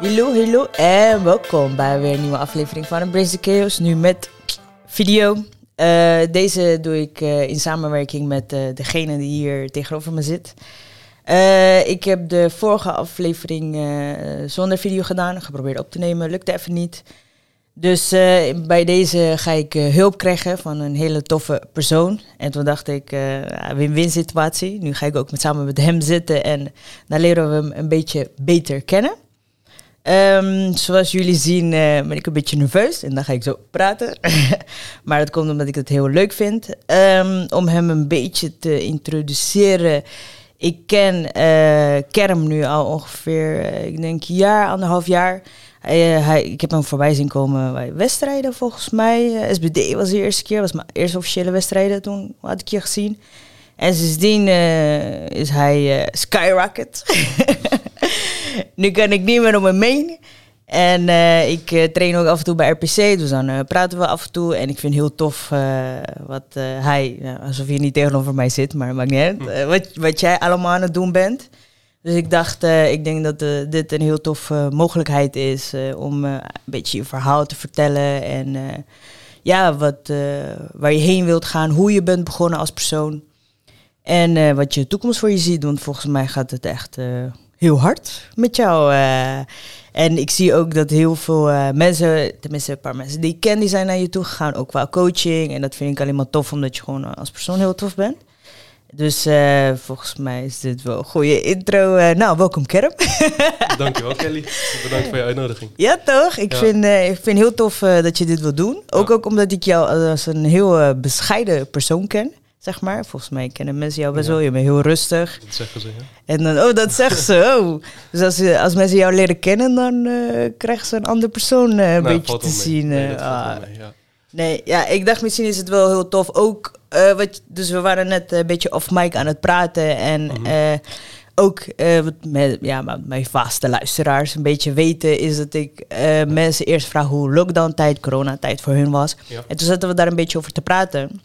Hallo, hallo en welkom bij weer een nieuwe aflevering van Embrace Chaos. Nu met video. Uh, deze doe ik uh, in samenwerking met uh, degene die hier tegenover me zit. ik heb de vorige aflevering zonder video gedaan, geprobeerd op te nemen, lukte even niet. Dus bij deze ga ik hulp krijgen van een hele toffe persoon. En toen dacht ik, win-win situatie. Nu ga ik ook met, samen met hem zitten en dan leren we hem een beetje beter kennen. Um, zoals jullie zien uh, ben ik een beetje nerveus en dan ga ik zo praten. maar dat komt omdat ik het heel leuk vind. Um, om hem een beetje te introduceren. Ik ken uh, Kerm nu al ongeveer, uh, ik denk, een jaar, anderhalf jaar. Hij, ik heb hem voorbij zien komen bij wedstrijden volgens mij. SBD was de eerste keer, was mijn eerste officiële wedstrijden. Toen had ik je gezien. En sindsdien is hij skyrocket. nu kan ik niet meer om hem heen. En uh, ik uh, train ook af en toe bij RPC, dus dan uh, praten we af en toe. En ik vind heel tof wat hij, alsof je niet tegenover mij zit, maar maakt niet uit, wat, wat jij allemaal aan het doen bent. Dus ik dacht, ik denk dat dit een heel tof mogelijkheid is om een beetje je verhaal te vertellen. En ja, wat, waar je heen wilt gaan, hoe je bent begonnen als persoon. En wat je toekomst voor je ziet, want volgens mij gaat het echt heel hard met jou. Uh, en ik zie ook dat heel veel uh, mensen, tenminste een paar mensen die ik ken, die zijn naar je toe gegaan, ook qua coaching. En dat vind ik alleen maar tof, omdat je gewoon als persoon heel tof bent. Dus uh, volgens mij is dit wel een goede intro. nou, welkom Kerm. Dankjewel Kelly. Bedankt voor je uitnodiging. Ja toch? Ik, ja. Vind, ik vind heel tof dat je dit wil doen. Ook, ja. ook omdat ik jou als een heel bescheiden persoon ken zeg maar. Volgens mij kennen mensen jou best wel. Je bent heel rustig. Dat zeggen ze, ja. En dan, oh, dat zegt ze. Oh. Dus als, als mensen jou leren kennen, dan uh, krijgen ze een andere persoon uh, een nou, beetje te zien. Nee, ah. mee, ja. nee, ja, ik dacht misschien is het wel heel tof. Ook, wat, dus we waren net een beetje off mic aan het praten. En mm -hmm. ook met ja, mijn vaste luisteraars een beetje weten, is dat ik mensen eerst vraag hoe lockdown-tijd, coronatijd voor hun was. En toen zaten we daar een beetje over te praten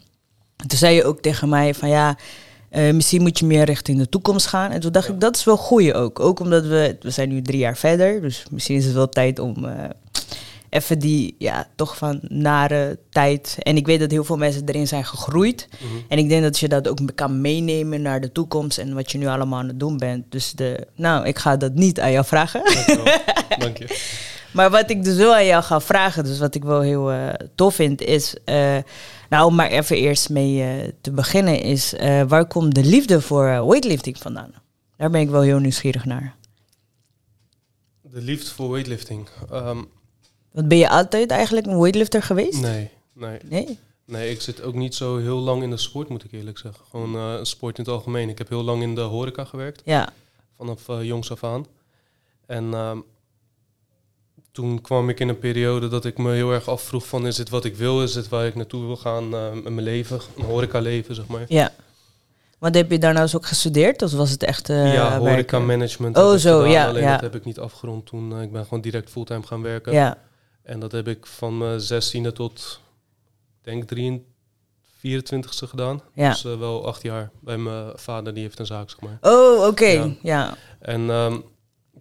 toen zei je ook tegen mij van ja, uh, misschien moet je meer richting de toekomst gaan. En toen dacht ik, dat is wel goeie ook. Ook omdat we, we zijn nu drie jaar verder, dus misschien is het wel tijd om uh, even die, ja, toch van nare tijd. En ik weet dat heel veel mensen erin zijn gegroeid. Mm -hmm. En ik denk dat je dat ook kan meenemen naar de toekomst en wat je nu allemaal aan het doen bent. Dus de, nou, ik ga dat niet aan jou vragen. Dank je. maar wat ik dus wel aan jou ga vragen, dus wat ik wel heel uh, tof vind, is nou, om maar even eerst mee uh, te beginnen is, uh, waar komt de liefde voor uh, weightlifting vandaan? Daar ben ik wel heel nieuwsgierig naar. De liefde voor weightlifting? Um, Want ben je altijd eigenlijk een weightlifter geweest? Nee, nee. Nee? Nee, ik zit ook niet zo heel lang in de sport, moet ik eerlijk zeggen. Gewoon sport in het algemeen. Ik heb heel lang in de horeca gewerkt. Ja. Vanaf jongs af aan. En um, toen kwam ik in een periode dat ik me heel erg afvroeg van is dit wat ik wil, is dit waar ik naartoe wil gaan uh, in mijn leven, een horeca leven zeg maar. Ja. Want heb je daarna dus ook gestudeerd of was het echt uh, Ja, horeca management. Oh zo, gedaan, ja. Alleen ja. dat heb ik niet afgerond toen. Uh, ik ben gewoon direct fulltime gaan werken. Ja. En dat heb ik van mijn zestiende tot, denk 23, 24ste gedaan. Ja. Dus wel acht jaar bij mijn vader, die heeft een zaak zeg maar. Oh, oké, okay. ja. ja. En... Um,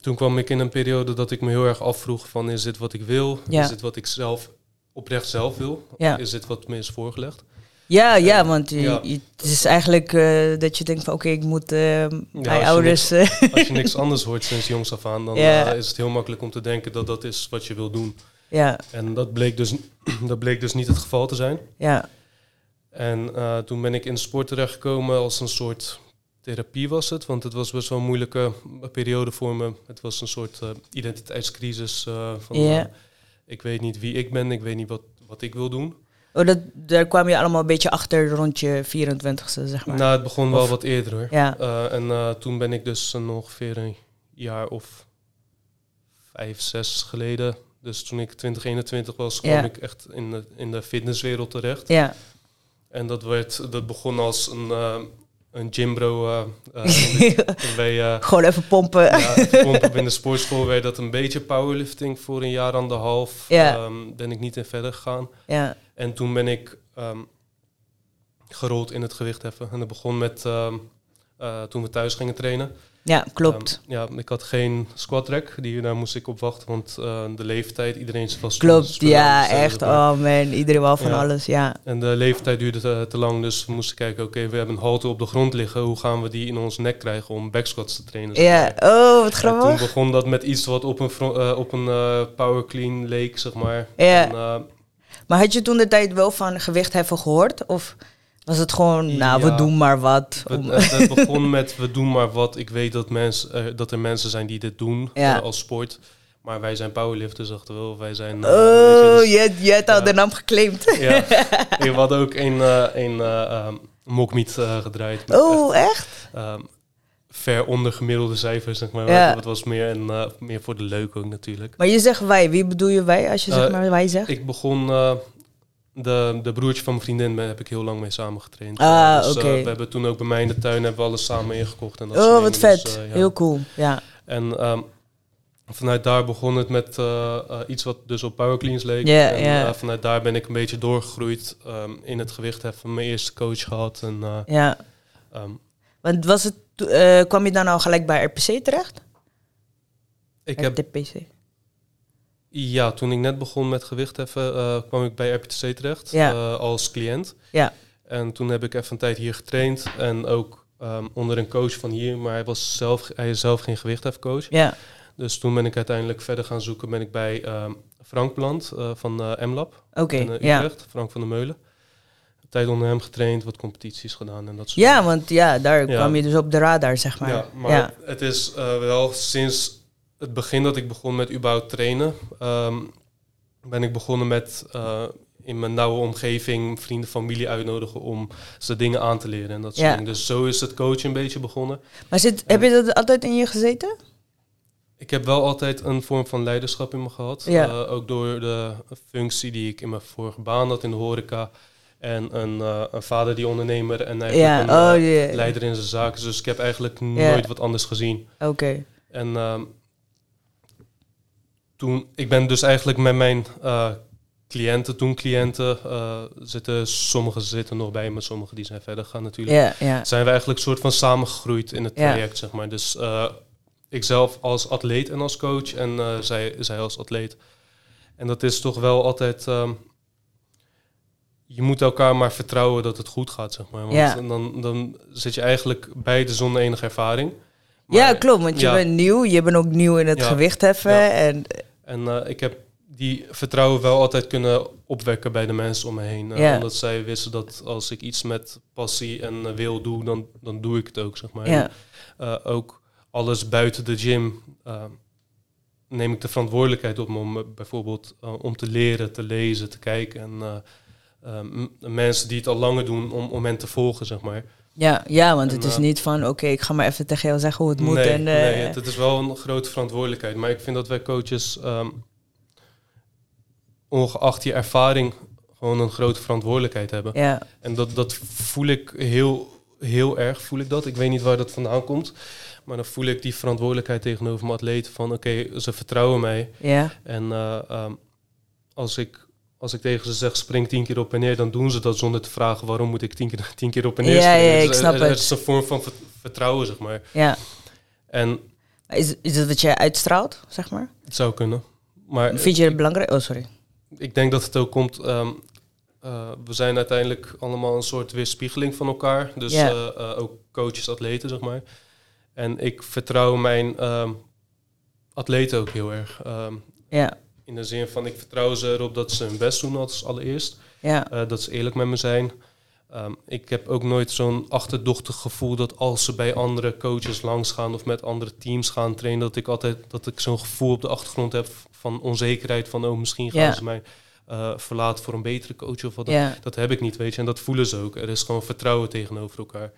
toen kwam ik in een periode dat ik me heel erg afvroeg van is dit wat ik wil? Ja. Is dit wat ik zelf oprecht zelf wil? Ja. Is dit wat me is voorgelegd? Ja, ja, en, want je, ja. Je, het is eigenlijk uh, dat je denkt van oké, okay, ik moet uh, bij als ouders... Niks, als je niks anders hoort sinds jongs af aan, dan uh, is het heel makkelijk om te denken dat dat is wat je wil doen. Ja. En dat bleek dus, dat bleek dus niet het geval te zijn. Ja. En toen ben ik in sport terechtgekomen als een soort therapie was het, want het was best wel een moeilijke periode voor me. Het was een soort uh, identiteitscrisis. Uh, van, yeah. ik weet niet wie ik ben, ik weet niet wat, wat ik wil doen. Oh, dat, daar kwam je allemaal een beetje achter rond je 24ste, zeg maar? Nou, het begon wel wat eerder hoor. Ja. en toen ben ik dus ongeveer een jaar of vijf, zes geleden. Dus toen ik 2021 was, kwam ik echt in de, in de fitnesswereld terecht. Ja. En dat, werd, dat begon als een, een gymbro. Uh, uh, bij, uh, Gewoon even pompen. Ja, even pompen binnen de sportschool werd dat een beetje powerlifting voor een jaar anderhalf. Ja. Um, ben ik niet in verder gegaan. Ja. En toen ben ik um, gerold in het gewicht heffen. En dat begon met um, toen we thuis gingen trainen. Ja, klopt. Ehm, ja, ik had geen squat rack, die, daar moest ik op wachten, want uh, de leeftijd, iedereen is vast. Klopt, ja, echt. Oh man, iedereen wel van alles, ja. En de leeftijd duurde te, te lang, dus we moesten kijken, oké, we hebben een halte op de grond liggen, hoe gaan we die in ons nek krijgen om backsquats te trainen? Ja, oh, wat grappig. toen begon dat met iets wat op een, uh, op een uh, power clean leek, zeg maar. Ja. En, maar had je toen de tijd wel van gewichtheffen gehoord? Of was het gewoon, nou, we doen maar wat? Het, het, begon met, we doen maar wat. Ik weet dat, uh, dat er mensen zijn die dit doen ja. uh, als sport. Maar wij zijn powerlifters, dachten we. Wij zijn... Uh, oh, dus, je, je hebt al de naam geclaimd. Ja, we hadden ook een, een um, mockmeet gedraaid. Oh, echt? Um, ver onder gemiddelde cijfers, zeg maar. Ja. Het was meer, en, uh, meer voor de leuk ook natuurlijk. Maar je zegt wij. Wie bedoel je wij als je zeg maar wij zegt? Ik begon... Uh, de, de broertje van mijn vriendin heb ik heel lang mee samen getraind. Ah, dus, oké. Okay. we hebben toen ook bij mij in de tuin hebben we alles samen ingekocht. En dat oh, wat vet. Dus, ja. Heel cool, ja. En um, vanuit daar begon het met uh, uh, iets wat dus op powercleans leek. Yeah, en yeah. Uh, vanuit daar ben ik een beetje doorgegroeid um, in het gewicht. Heb mijn eerste coach gehad. En, ja. Um, Want was het, kwam je dan al gelijk bij RPC terecht? Ik heb... RPC. Ja, toen ik net begon met gewichtheffen, uh, kwam ik bij RPTC terecht ja. uh, als cliënt. Ja. En toen heb ik even een tijd hier getraind en ook um, onder een coach van hier, maar hij, was zelf, hij is zelf geen gewichthefcoach. Ja. Dus toen ben ik uiteindelijk verder gaan zoeken, ben ik bij um, Frank Plant uh, van MLab okay, in Utrecht, ja. Frank van der Meulen. Tijd onder hem getraind, wat competities gedaan en dat soort Ja, want ja, daar kwam je dus op de radar, zeg maar. Ja, maar ja. het is wel sinds het begin dat ik begon met überhaupt trainen, um, ben ik begonnen met uh, in mijn nauwe omgeving vrienden, familie uitnodigen om ze dingen aan te leren. En dat soort Ja. dingen. Dus zo is het coachen een beetje begonnen. Maar zit, heb je dat altijd in je gezeten? Ik heb wel altijd een vorm van leiderschap in me gehad. Ja. Uh, ook door de functie die ik in mijn vorige baan had in de horeca. En een, uh, een vader die ondernemer en eigenlijk Ja, een oh, yeah. leider in zijn zaken. Dus ik heb eigenlijk nooit wat anders gezien. Oké. En um, toen, ik ben dus eigenlijk met mijn uh, cliënten, toen cliënten, uh, zitten, sommigen zitten nog bij me, sommigen die zijn verder gaan natuurlijk. Ja, ja. Zijn we eigenlijk soort van samengegroeid in het traject, zeg maar. Dus uh, ik zelf als atleet en als coach en uh, zij, zij als atleet. En dat is toch wel altijd... Um, je moet elkaar maar vertrouwen dat het goed gaat, zeg maar. Want dan, dan zit je eigenlijk beide zonder enige ervaring. ja, klopt. Want je ja. bent nieuw. Je bent ook nieuw in het Ja. gewicht heffen. Ja. En En eh, ik heb die vertrouwen wel altijd kunnen opwekken bij de mensen om me heen. Eh. Omdat zij wisten dat als ik iets met passie en eh, wil doe, dan, dan doe ik het ook, zeg maar. En, ook alles buiten de gym neem ik de verantwoordelijkheid op me om bijvoorbeeld om te leren, te lezen, te kijken. En mensen die het al langer doen, om, om hen te volgen, zeg maar. Ja, ja, want het is eh, niet van, oké, ik ga maar even tegen jou zeggen hoe het moet. Nee, en, eh, nee het, het is wel een grote verantwoordelijkheid. Maar ik vind dat wij coaches, ehm, ongeacht je ervaring, gewoon een grote verantwoordelijkheid hebben. ja, En dat, dat voel ik heel, heel erg, voel ik dat. Ik weet niet waar dat vandaan komt. Maar dan voel ik die verantwoordelijkheid tegenover mijn atleten van, oké, ze vertrouwen mij. ja, En eh, ehm, als, ik, als ik tegen ze zeg, spring tien keer op en neer, dan doen ze dat zonder te vragen waarom moet ik tien keer, tien keer op en neer springen. ja, Dus ik er- snap er, het. Het is een vorm van vert- vertrouwen, zeg maar. ja. En Is, is dat wat jij uitstraalt, zeg maar? het zou kunnen. Maar Vind je het belangrijk? Oh, sorry. ik denk dat het ook komt. ehm, eh, we zijn uiteindelijk allemaal een soort weerspiegeling van elkaar. Dus eh, eh, ook coaches, atleten, zeg maar. En ik vertrouw mijn ehm, atleten ook heel erg. Ja, in de zin van, ik vertrouw ze erop dat ze hun best doen als allereerst. ja, Eh, dat ze eerlijk met me zijn. Ehm, ik heb ook nooit zo'n achterdochtig gevoel dat als ze bij andere coaches langs gaan of met andere teams gaan trainen, dat ik altijd dat ik zo'n gevoel op de achtergrond heb van onzekerheid van oh misschien gaan Ja. ze mij eh, verlaten voor een betere coach of wat. dan. ja, Dat heb ik niet, weet je. En dat voelen ze ook. Er is gewoon vertrouwen tegenover elkaar.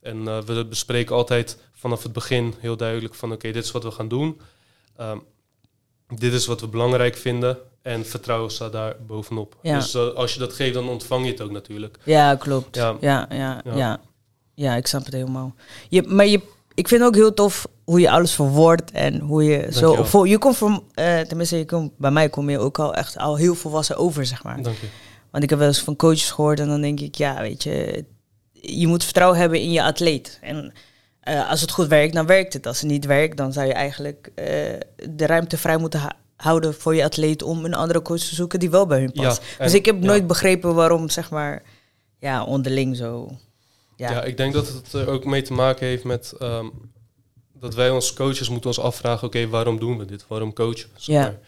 En eh, we bespreken altijd vanaf het begin heel duidelijk van oké, dit is wat we gaan doen. Ehm, dit is wat we belangrijk vinden. En vertrouwen staat daar bovenop. Ja. Dus eh, als je dat geeft, dan ontvang je het ook natuurlijk. ja, klopt. Ja. Ja, ja, ja. Ja. ja. ik snap het helemaal. Je, maar je, ik vind ook heel tof hoe je alles verwoordt en hoe je zo... Dankjewel. Voor, je komt van, eh, tenminste, je komt, bij mij kom je ook al echt al heel volwassen over, zeg maar. Dank je. Want ik heb wel eens van coaches gehoord en dan denk ik, ja, weet je, je moet vertrouwen hebben in je atleet. En eh, als het goed werkt, dan werkt het. Als het niet werkt, dan zou je eigenlijk eh, de ruimte vrij moeten houden voor je atleet om een andere coach te zoeken die wel bij hun past. Ja, dus ik heb ja. nooit begrepen waarom, zeg maar, ja, onderling zo. Ja, Ja. ik denk dat het er ook mee te maken heeft met ehm, dat wij als coaches moeten ons afvragen, oké, waarom doen we dit? Waarom coachen? we, zeg Ja. maar?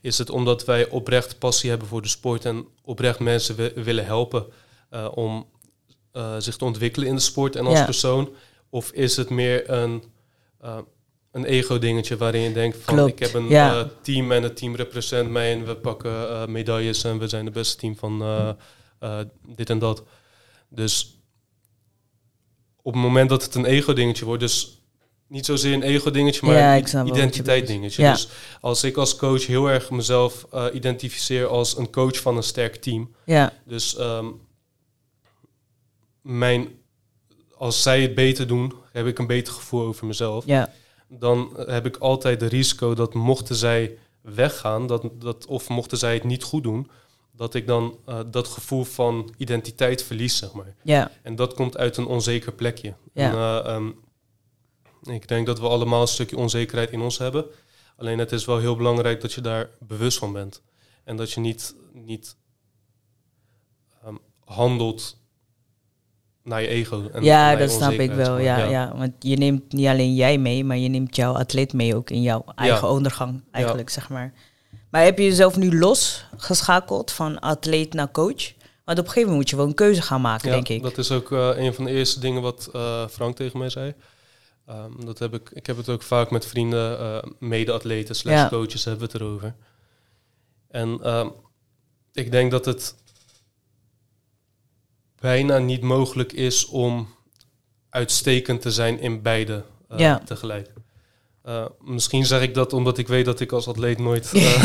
Is het omdat wij oprecht passie hebben voor de sport en oprecht mensen wi- willen helpen eh, om eh, zich te ontwikkelen in de sport en als persoon? Of is het meer een, eh, een ego-dingetje waarin je denkt van Klopt, ik heb een ja. eh, team en het team represent mij en we pakken eh, medailles en we zijn het beste team van dit en dat. Dus op het moment dat het een ego-dingetje wordt, dus niet zozeer een ego-dingetje, maar Ja, een identiteit-dingetje. Dus als ik als coach heel erg mezelf identificeer als een coach van een sterk team, ja, dus ehm, mijn, als zij het beter doen, heb ik een beter gevoel over mezelf. ja, Dan heb ik altijd de risico dat mochten zij weggaan, dat, dat, of mochten zij het niet goed doen, dat ik dan eh, dat gevoel van identiteit verlies, zeg maar. ja, En dat komt uit een onzeker plekje. Ja. En, eh, ehm, ik denk dat we allemaal een stukje onzekerheid in ons hebben. Alleen het is wel heel belangrijk dat je daar bewust van bent. En dat je niet, niet ehm, handelt naar je ego. En ja dat snap ik wel. Ja, ja. want je neemt niet alleen jij mee, maar je neemt jouw atleet mee ook in jouw eigen ondergang, eigenlijk, zeg maar. Maar heb je jezelf nu losgeschakeld van atleet naar coach? Want op een gegeven moment moet je wel een keuze gaan maken, denk ik. Dat is ook eh, een van de eerste dingen wat eh, Frank tegen mij zei. Ehm, dat heb ik, ik heb het ook vaak met vrienden, eh, mede-atleten, slash coaches hebben we het erover. En ehm, ik denk dat het bijna niet mogelijk is om uitstekend te zijn in beide eh, Ja. tegelijk. Eh, misschien zeg ik dat omdat ik weet dat ik als atleet nooit eh,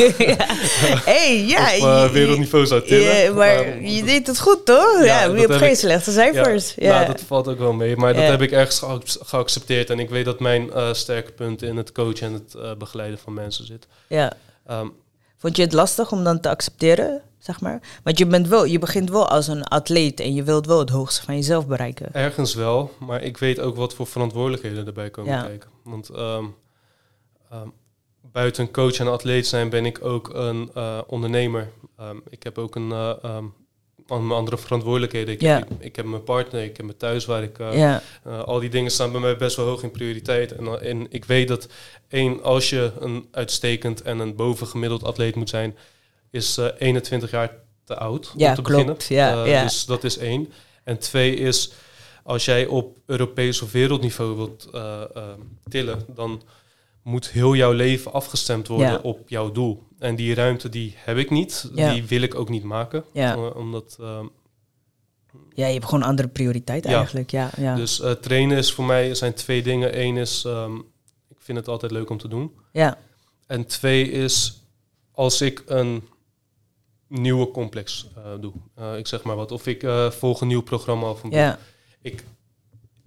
hey, ja, op wereldniveau zou tillen. Ja, maar je deed het goed, toch? Ja, je hebt heb geen slechte cijfers. Ja, Nou, dat valt ook wel mee. Maar dat heb ik ergens geac- geaccepteerd. En ik weet dat mijn sterke punten in het coachen en het begeleiden van mensen zit. ja. Ehm, Vond je het lastig om dan te accepteren, zeg maar? Want je, bent wel, je begint wel als een atleet en je wilt wel het hoogste van jezelf bereiken. ergens wel, maar ik weet ook wat voor verantwoordelijkheden erbij komen Ja. kijken. Want ehm, ehm, buiten coach en atleet zijn ben ik ook een eh, ondernemer. Ehm, ik heb ook een eh, andere verantwoordelijkheden. Ik, Ja. ik, ik heb mijn partner, ik heb mijn thuis waar ik eh, Uh, al die dingen staan bij mij best wel hoog in prioriteit. En, uh, en ik weet dat één, als je een uitstekend en een bovengemiddeld atleet moet zijn, is uh, 21 jaar te oud Ja, om te klopt. beginnen. Ja. Dus dat is één. En twee is, als jij op Europees of wereldniveau wilt tillen, dan moet heel jouw leven afgestemd worden Ja. op jouw doel. En die ruimte die heb ik niet. Ja. Die wil ik ook niet maken. Ja. Omdat um, ja, je hebt gewoon andere prioriteit eigenlijk. Ja, ja. Dus uh, trainen is voor mij zijn twee dingen. Eén is, um, ik vind het altijd leuk om te doen. ja. En twee is, als ik een nieuwe complex uh, doe, uh, ik zeg maar wat, of ik volg een nieuw programma of een boek. ja. Ik,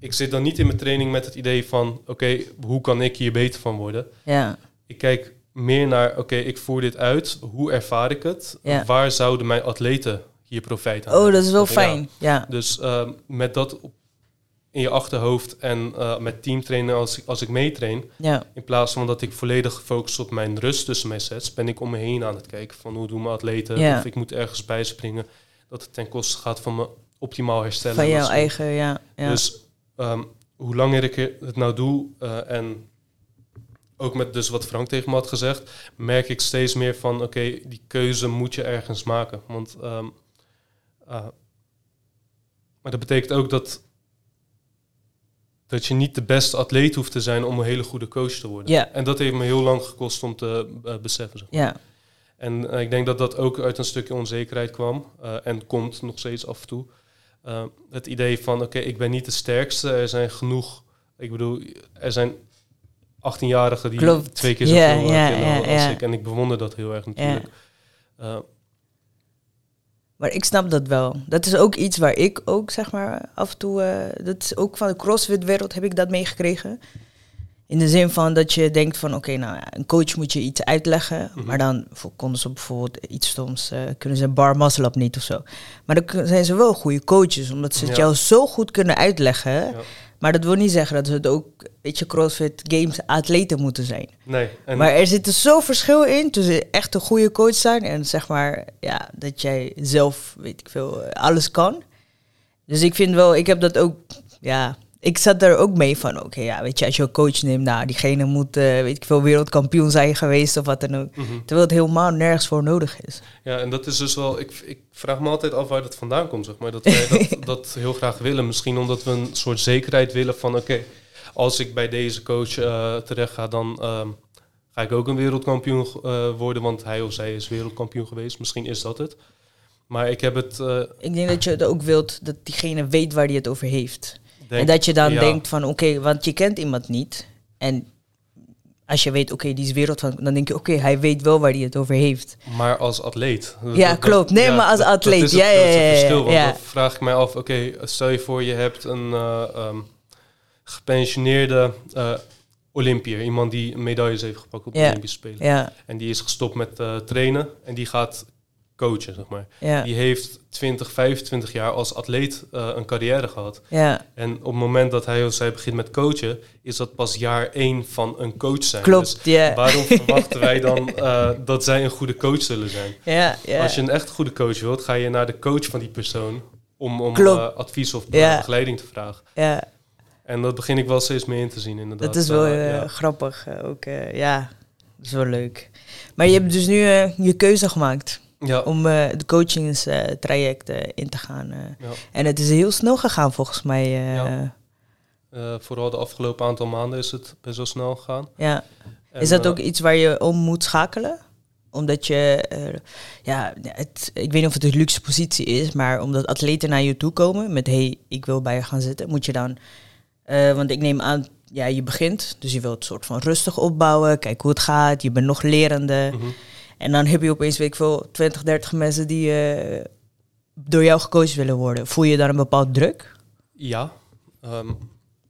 ik zit dan niet in mijn training met het idee van, oké, hoe kan ik hier beter van worden? ja. Ik kijk meer naar, oké, ik voer dit uit, hoe ervaar ik het? Ja. Waar zouden mijn atleten hier profijt aan Oh, dat is wel fijn. Ja. Dus uh, met dat in je achterhoofd en uh, met teamtrainen als, ik- als ik meetrain, Ja. in plaats van dat ik volledig gefocust op mijn rust tussen mijn sets, ben ik om me heen aan het kijken van hoe doen mijn atleten, Ja. of ik moet ergens bijspringen, dat het ten koste gaat van me optimaal herstellen. Van jouw eigen, ja. ja. dus um, hoe langer ik het nou doe uh, en ook met dus wat Frank tegen me had gezegd, merk ik steeds meer van oké, die keuze moet je ergens maken. Want um, uh, maar dat betekent ook dat dat je niet de beste atleet hoeft te zijn om een hele goede coach te worden. En dat heeft me heel lang gekost om te uh, beseffen. Zeg. ja. En uh, ik denk dat dat ook uit een stukje onzekerheid kwam en komt nog steeds af en toe. Uh, het idee van, oké, ik ben niet de sterkste. Er zijn genoeg, ik bedoel, er zijn 18-jarigen die Klopt. twee keer zoveel yeah, ja, als ik. En ik bewonder dat heel erg natuurlijk. Uh, Maar ik snap dat wel. Dat is ook iets waar ik ook, zeg maar, af en toe... eh, dat is ook van de CrossFit-wereld heb ik dat meegekregen. In de zin van dat je denkt van, oké, nou, ja, een coach moet je iets uitleggen. Mhm. Maar dan konden ze bijvoorbeeld iets stoms, eh, kunnen ze bar muscle up niet of zo. Maar dan zijn ze wel goede coaches, omdat ze het Ja. jou zo goed kunnen uitleggen. Ja. Maar dat wil niet zeggen dat het ook, weet je, CrossFit Games atleten moeten zijn. Nee. En Maar er zit er zo verschil in tussen echt een goede coach zijn en zeg maar, ja, dat jij zelf, weet ik veel, alles kan. Dus ik vind wel, ik heb dat ook, ja, ik zat daar ook mee van, oké, ja, weet je, als je een coach neemt, nou, diegene moet, eh, weet ik veel, wereldkampioen zijn geweest of wat dan ook. Mhm. Terwijl het helemaal nergens voor nodig is. Ja, en dat is dus wel. Ik, ik vraag me altijd af waar dat vandaan komt, zeg maar. Dat wij dat, dat heel graag willen. Misschien omdat we een soort zekerheid willen van: oké, als ik bij deze coach eh, terecht ga, dan ehm, ga ik ook een wereldkampioen eh, worden, want hij of zij is wereldkampioen geweest. Misschien is dat het. Maar ik heb het. Ik denk dat je het ook wilt dat diegene weet waar hij het over heeft. Denk- en dat je dan ja, denkt van, oké, want je kent iemand niet. En als je weet, oké, die is wereld van, dan denk je, oké, hij weet wel waar hij het over heeft. Maar als atleet. Ja, dat- klopt. Nee, maar als dat- dat atleet. het Ja, ja, grootste ja, ja, verschil. Want ja. dan vraag ik mij af, oké, stel je voor je hebt een eh, ehm, gepensioneerde eh Olympiër. Iemand die medailles heeft gepakt op de Ja. Olympische Spelen. Ja, En die is gestopt met eh, trainen en die gaat coachen, zeg maar. ja, Die heeft 20, 25 jaar als atleet eh, een carrière gehad. ja. En op het moment dat hij of zij begint met coachen, is dat pas jaar één van een coach zijn. Klopt, Dus ja. waarom verwachten wij dan eh, dat zij een goede coach zullen zijn? Ja, ja. Als je een echt goede coach wilt, ga je naar de coach van die persoon om, om eh, advies of begeleiding te vragen. ja. En dat begin ik wel steeds meer in te zien, inderdaad. Dat is wel ja. grappig. ook, ja, dat is wel leuk. Maar je hebt dus nu je keuze gemaakt Ja, om eh de coachingstraject eh, in te gaan. eh. ja. En het is heel snel gegaan volgens mij. Ja. ja. Vooral de afgelopen aantal maanden is het best wel snel gegaan. Is En, dat ook iets waar je om moet schakelen? Omdat je, ja, het, ik weet niet of het een luxe positie is, maar omdat atleten naar je toe komen met hey, ik wil bij je gaan zitten, moet je dan, want ik neem aan, ja, je begint, dus je wilt het soort van rustig opbouwen, kijk hoe het gaat, je bent nog lerende. mhm. En dan heb je opeens, weet ik veel, 20, 30 mensen die eh, door jou gecoacht willen worden. Voel je daar een bepaald druk? Ja, ehm,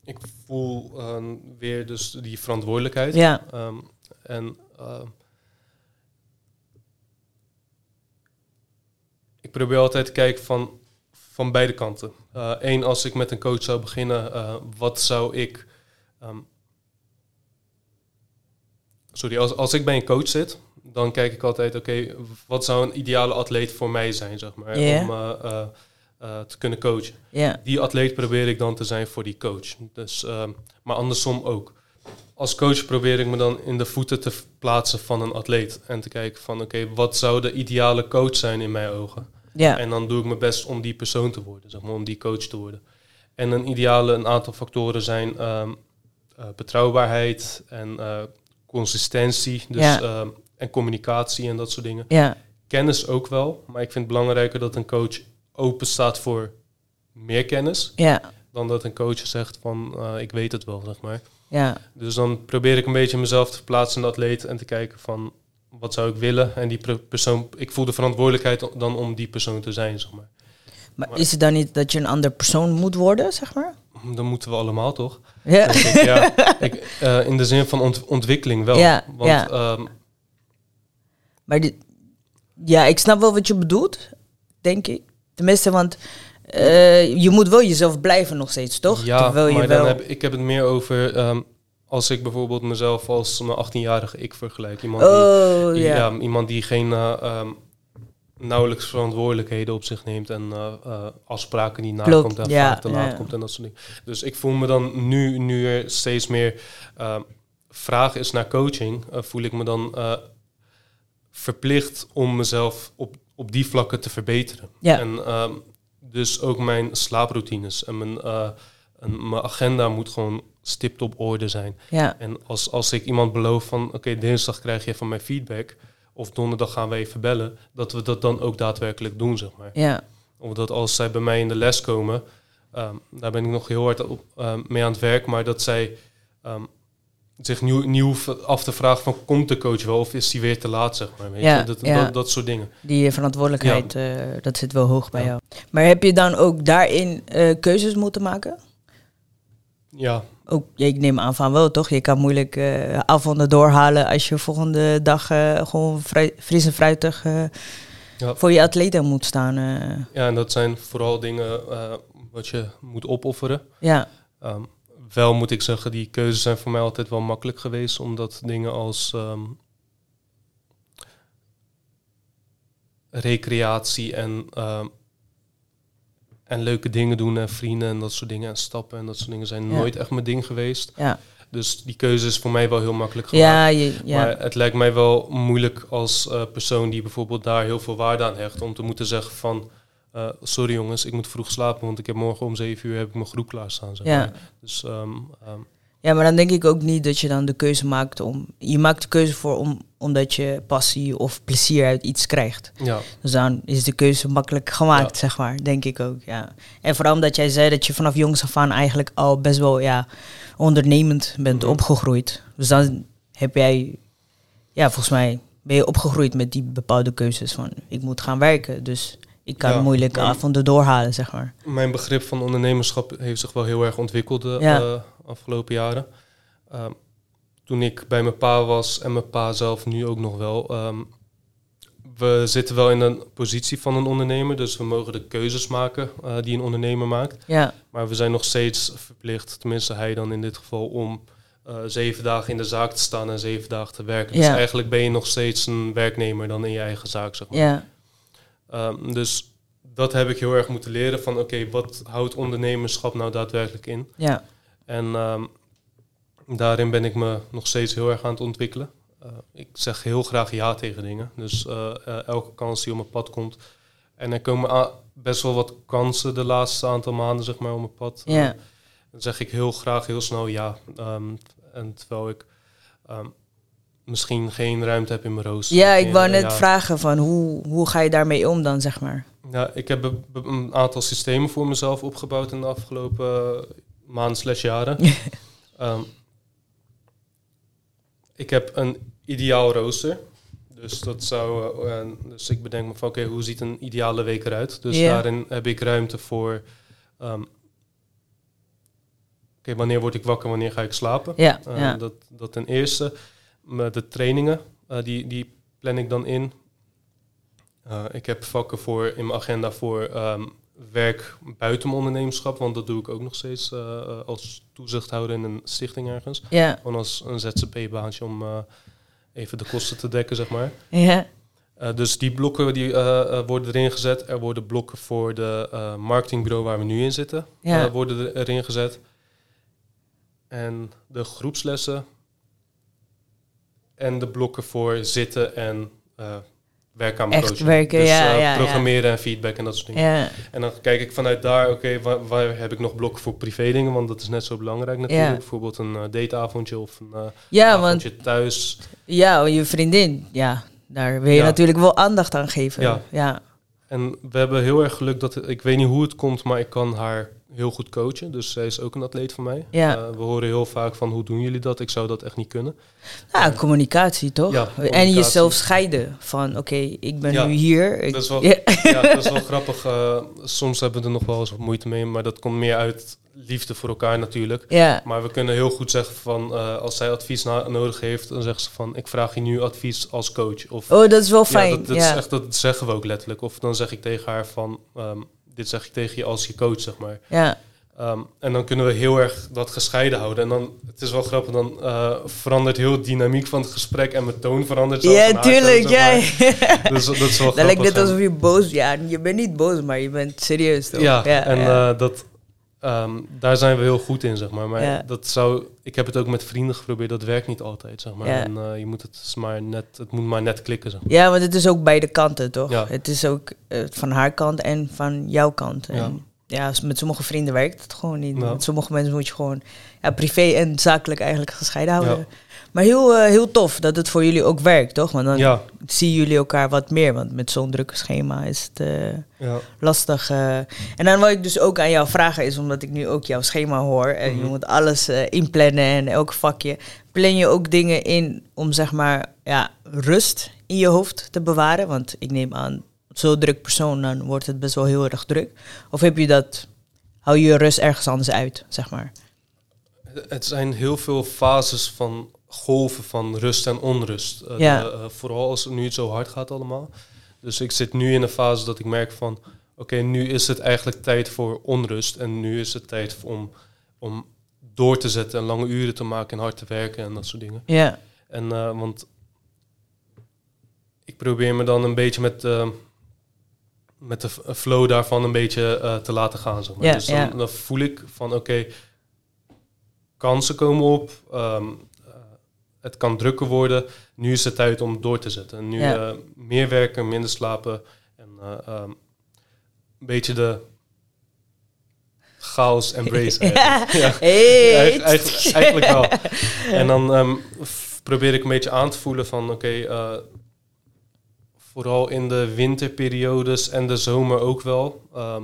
ik voel eh, weer dus die verantwoordelijkheid. Ja, Ehm, en ehm, ik probeer altijd te kijken van, van beide kanten. Eén, als ik met een coach zou beginnen, eh, wat zou ik. ehm, sorry, als, als ik bij een coach zit, dan kijk ik altijd, oké, wat zou een ideale atleet voor mij zijn, zeg maar, om eh, eh, eh, te kunnen coachen die atleet probeer ik dan te zijn voor die coach. Dus, ehm, maar andersom ook. Als coach probeer ik me dan in de voeten te plaatsen van een atleet. En te kijken van, oké, wat zou de ideale coach zijn in mijn ogen? ja, En dan doe ik mijn best om die persoon te worden, zeg maar, om die coach te worden. En een ideale, een aantal factoren zijn ehm, eh, betrouwbaarheid en consistentie. Dus, Ja. ehm, en communicatie en dat soort dingen. ja, Kennis ook wel, maar ik vind het belangrijker dat een coach open staat voor meer kennis ja, dan dat een coach zegt van eh, ik weet het wel, zeg maar. ja, Dus dan probeer ik een beetje mezelf te verplaatsen in de atleet en te kijken van wat zou ik willen en die per- persoon, ik voel de verantwoordelijkheid dan om die persoon te zijn, zeg maar. Maar Maar- is het dan niet dat je een ander persoon moet worden, zeg maar? Dan moeten we allemaal toch? Ja, ik, ja, ik, eh, in de zin van ont- ontwikkeling wel. Ja, Want ja. ehm, maar die, ja, ik snap wel wat je bedoelt, denk ik. Tenminste, want eh, je moet wel jezelf blijven nog steeds, toch? ja, Terwijl je maar wel... dan heb ik heb het meer over ehm, als ik bijvoorbeeld mezelf als mijn 18-jarige ik vergelijk. Iemand die oh, Die- ja. ja, iemand die geen eh, ehm, nauwelijks verantwoordelijkheden op zich neemt en eh, afspraken niet nakomt en ja, vaak te laat ja. komt en dat soort dingen. Dus ik voel me dan nu, nu er steeds meer ehm, vraag is naar coaching, voel ik me dan verplicht om mezelf op, op die vlakken te verbeteren. Ja. En ehm, dus ook mijn slaaproutines en mijn, eh, en mijn agenda moet gewoon stipt op orde zijn. ja, En als, als ik iemand beloof van, oké, dinsdag krijg je van mij feedback, of donderdag gaan we even bellen, dat we dat dan ook daadwerkelijk doen, zeg maar. ja, Of dat als zij bij mij in de les komen, ehm, daar ben ik nog heel hard op, ehm, mee aan het werk, maar dat zij zich nieuw, nieuw af te vragen van, komt de coach wel of is hij weer te laat, zeg maar. Weet Ja, je? Dat, ja. dat, dat soort dingen. die verantwoordelijkheid, eh, dat zit wel hoog bij Ja. jou. Maar heb je dan ook daarin eh, keuzes moeten maken? Ja, Ook, ja, ik neem aan van wel, toch? Je kan moeilijk eh, avonden doorhalen als je volgende dag eh, gewoon vrij, fris en fruitig eh, Ja. voor je atleten moet staan. eh. ja, en dat zijn vooral dingen eh, wat je moet opofferen. ja, Ehm, wel moet ik zeggen, die keuzes zijn voor mij altijd wel makkelijk geweest. Omdat dingen als ehm, recreatie en, ehm, en leuke dingen doen en vrienden en dat soort dingen en stappen en dat soort dingen zijn Ja. nooit echt mijn ding geweest. Ja, Dus die keuze is voor mij wel heel makkelijk gemaakt. ja, je, ja. Maar het lijkt mij wel moeilijk als eh, persoon die bijvoorbeeld daar heel veel waarde aan hecht, om te moeten zeggen van, eh, sorry jongens, ik moet vroeg slapen, want ik heb morgen om zeven uur heb ik mijn groep klaarstaan. Zeg Ja. maar. Dus ehm, ehm, ja, maar dan denk ik ook niet dat je dan de keuze maakt om... Je maakt de keuze voor om, omdat je passie of plezier uit iets krijgt. ja, Dus dan is de keuze makkelijk gemaakt, Ja. zeg maar. Denk ik ook, ja. En vooral omdat jij zei dat je vanaf jongs af aan eigenlijk al best wel, ja, ondernemend bent Mhm. opgegroeid. Dus dan heb jij, ja, volgens mij ben je opgegroeid met die bepaalde keuzes van... Ik moet gaan werken, dus ik kan Ja, moeilijk maar- avonden doorhalen, zeg maar. mijn begrip van ondernemerschap heeft zich wel heel erg ontwikkeld de Ja. eh, afgelopen jaren. Ehm, toen ik bij mijn pa was en mijn pa zelf nu ook nog wel. ehm, we zitten wel in een positie van een ondernemer, dus we mogen de keuzes maken eh, die een ondernemer maakt. Ja, Maar we zijn nog steeds verplicht, tenminste hij dan in dit geval, om eh, zeven dagen in de zaak te staan en zeven dagen te werken. Dus eigenlijk ben je nog steeds een werknemer dan in je eigen zaak, zeg maar. ja, Ehm, dus dat heb ik heel erg moeten leren van, oké, wat houdt ondernemerschap nou daadwerkelijk in? ja, En ehm, daarin ben ik me nog steeds heel erg aan het ontwikkelen. Eh, ik zeg heel graag ja tegen dingen. Dus eh, eh, elke kans die op mijn pad komt. En er komen best wel wat kansen de laatste aantal maanden, zeg maar, op mijn pad. ja, dan zeg ik heel graag heel snel ja. Ehm, en terwijl ik misschien geen ruimte heb in mijn rooster. ja. Ik Geen- wou net ja. vragen van hoe, hoe ga je daarmee om dan, zeg maar? Ja, ik heb een aantal systemen voor mezelf opgebouwd in de afgelopen eh, maanden slash jaren. Ehm, ik heb een ideaal rooster. Dus dat zou. eh, dus ik bedenk me van oké, hoe ziet een ideale week eruit? Dus daarin heb ik ruimte voor. ehm, oké, wanneer word ik wakker, wanneer ga ik slapen? Ja, Eh, dat, dat ten eerste. Met de trainingen, eh, die, die plan ik dan in. Eh, ik heb vakken voor in mijn agenda voor ehm, werk buiten mijn ondernemerschap, want dat doe ik ook nog steeds eh, als toezichthouder in een stichting ergens. ja, Gewoon als een ZZP-baantje om even de kosten te dekken, zeg maar. ja, dus die blokken die, worden erin gezet. Er worden blokken voor de marketingbureau waar we nu in zitten, Ja. worden er- erin gezet. En de groepslessen en de blokken voor zitten en werk aan mijn Echt werken, dus, ja, eh, ja, ja. programmeren en feedback en dat soort dingen. ja, En dan kijk ik vanuit daar, oké, waar, waar heb ik nog blokken voor privé dingen? Want dat is net zo belangrijk natuurlijk. Ja. Bijvoorbeeld een eh, dateavondje of een ja, want avondje thuis. Ja, je vriendin, ja, daar wil je natuurlijk wel aandacht aan geven. Ja. ja. En we hebben heel erg geluk dat, ik weet niet hoe het komt, maar ik kan haar heel goed coachen. Dus zij is ook een atleet van mij. Ja. Eh, we horen heel vaak van, hoe doen jullie dat? Ik zou dat echt niet kunnen. Ja, communicatie toch? Ja, En jezelf scheiden van, oké, ik ben Ja, nu hier. Ik, Dat is wel, ja. dat is wel grappig. eh, soms hebben we er nog wel eens wat moeite mee, maar dat komt meer uit liefde voor elkaar natuurlijk. ja, Maar we kunnen heel goed zeggen van, eh, als zij advies nodig heeft, dan zegt ze van, ik vraag je nu advies als coach. Of Oh, dat is wel fijn. Ja, dat, Is echt, dat zeggen we ook letterlijk. Of dan zeg ik tegen haar van, ehm, dit zeg ik tegen je als je coach, zeg maar. ja. Ehm, en dan kunnen we heel erg dat gescheiden houden. En dan, het is wel grappig, dan eh, verandert heel de dynamiek van het gesprek en mijn toon verandert. Ja, tuurlijk. Ja. Dus dat is wel Dat lijkt net alsof je boos... Ja, je bent niet boos, maar je bent serieus toch? Ja, en ja. eh, dat, ehm, daar zijn we heel goed in, zeg maar. Maar Ja. dat zou, ik heb het ook met vrienden geprobeerd, dat werkt niet altijd, zeg maar. Ja. En eh, je moet het, maar net, het moet maar net klikken, zeg maar. Ja, want het is ook beide kanten, toch? Ja. Het is ook eh, van haar kant en van jouw kant. En ja, met sommige vrienden werkt het gewoon niet. Met sommige mensen moet je gewoon ja, privé en zakelijk eigenlijk gescheiden houden. Maar heel, eh, heel tof dat het voor jullie ook werkt, toch? Want dan Ja, zien jullie elkaar wat meer. Want met zo'n drukke schema is het eh, ja. lastig. eh. En dan wat ik dus ook aan jou vragen is, omdat ik nu ook jouw schema hoor. En je Mhm. moet alles inplannen en elk vakje. Plan je ook dingen in om zeg maar ja, rust in je hoofd te bewaren? Want ik neem aan, zo'n druk persoon, dan wordt het best wel heel erg druk. Of heb je dat, hou je je rust ergens anders uit, zeg maar? Het zijn heel veel fases van golven van rust en onrust. Eh, Ja. de, eh, vooral als het nu zo hard gaat allemaal. Dus ik zit nu in een fase dat ik merk van... Oké, nu is het eigenlijk tijd voor onrust. En nu is het tijd om, om door te zetten en lange uren te maken en hard te werken en dat soort dingen. Ja. En uh, want ik probeer me dan een beetje met, uh, met de flow daarvan een beetje uh, te laten gaan. Zeg maar. Ja, dus dan, ja. dan, voel ik van oké, kansen komen op. Um, het kan drukker worden. Nu is het tijd om door te zetten. Nu Ja. meer werken, minder slapen. En um, een beetje de chaos embrace. Ja. Ja. Hey. Eigenlijk, eigenlijk wel. En dan ehm, probeer ik een beetje aan te voelen van oké, eh, vooral in de winterperiodes en de zomer ook wel, ehm,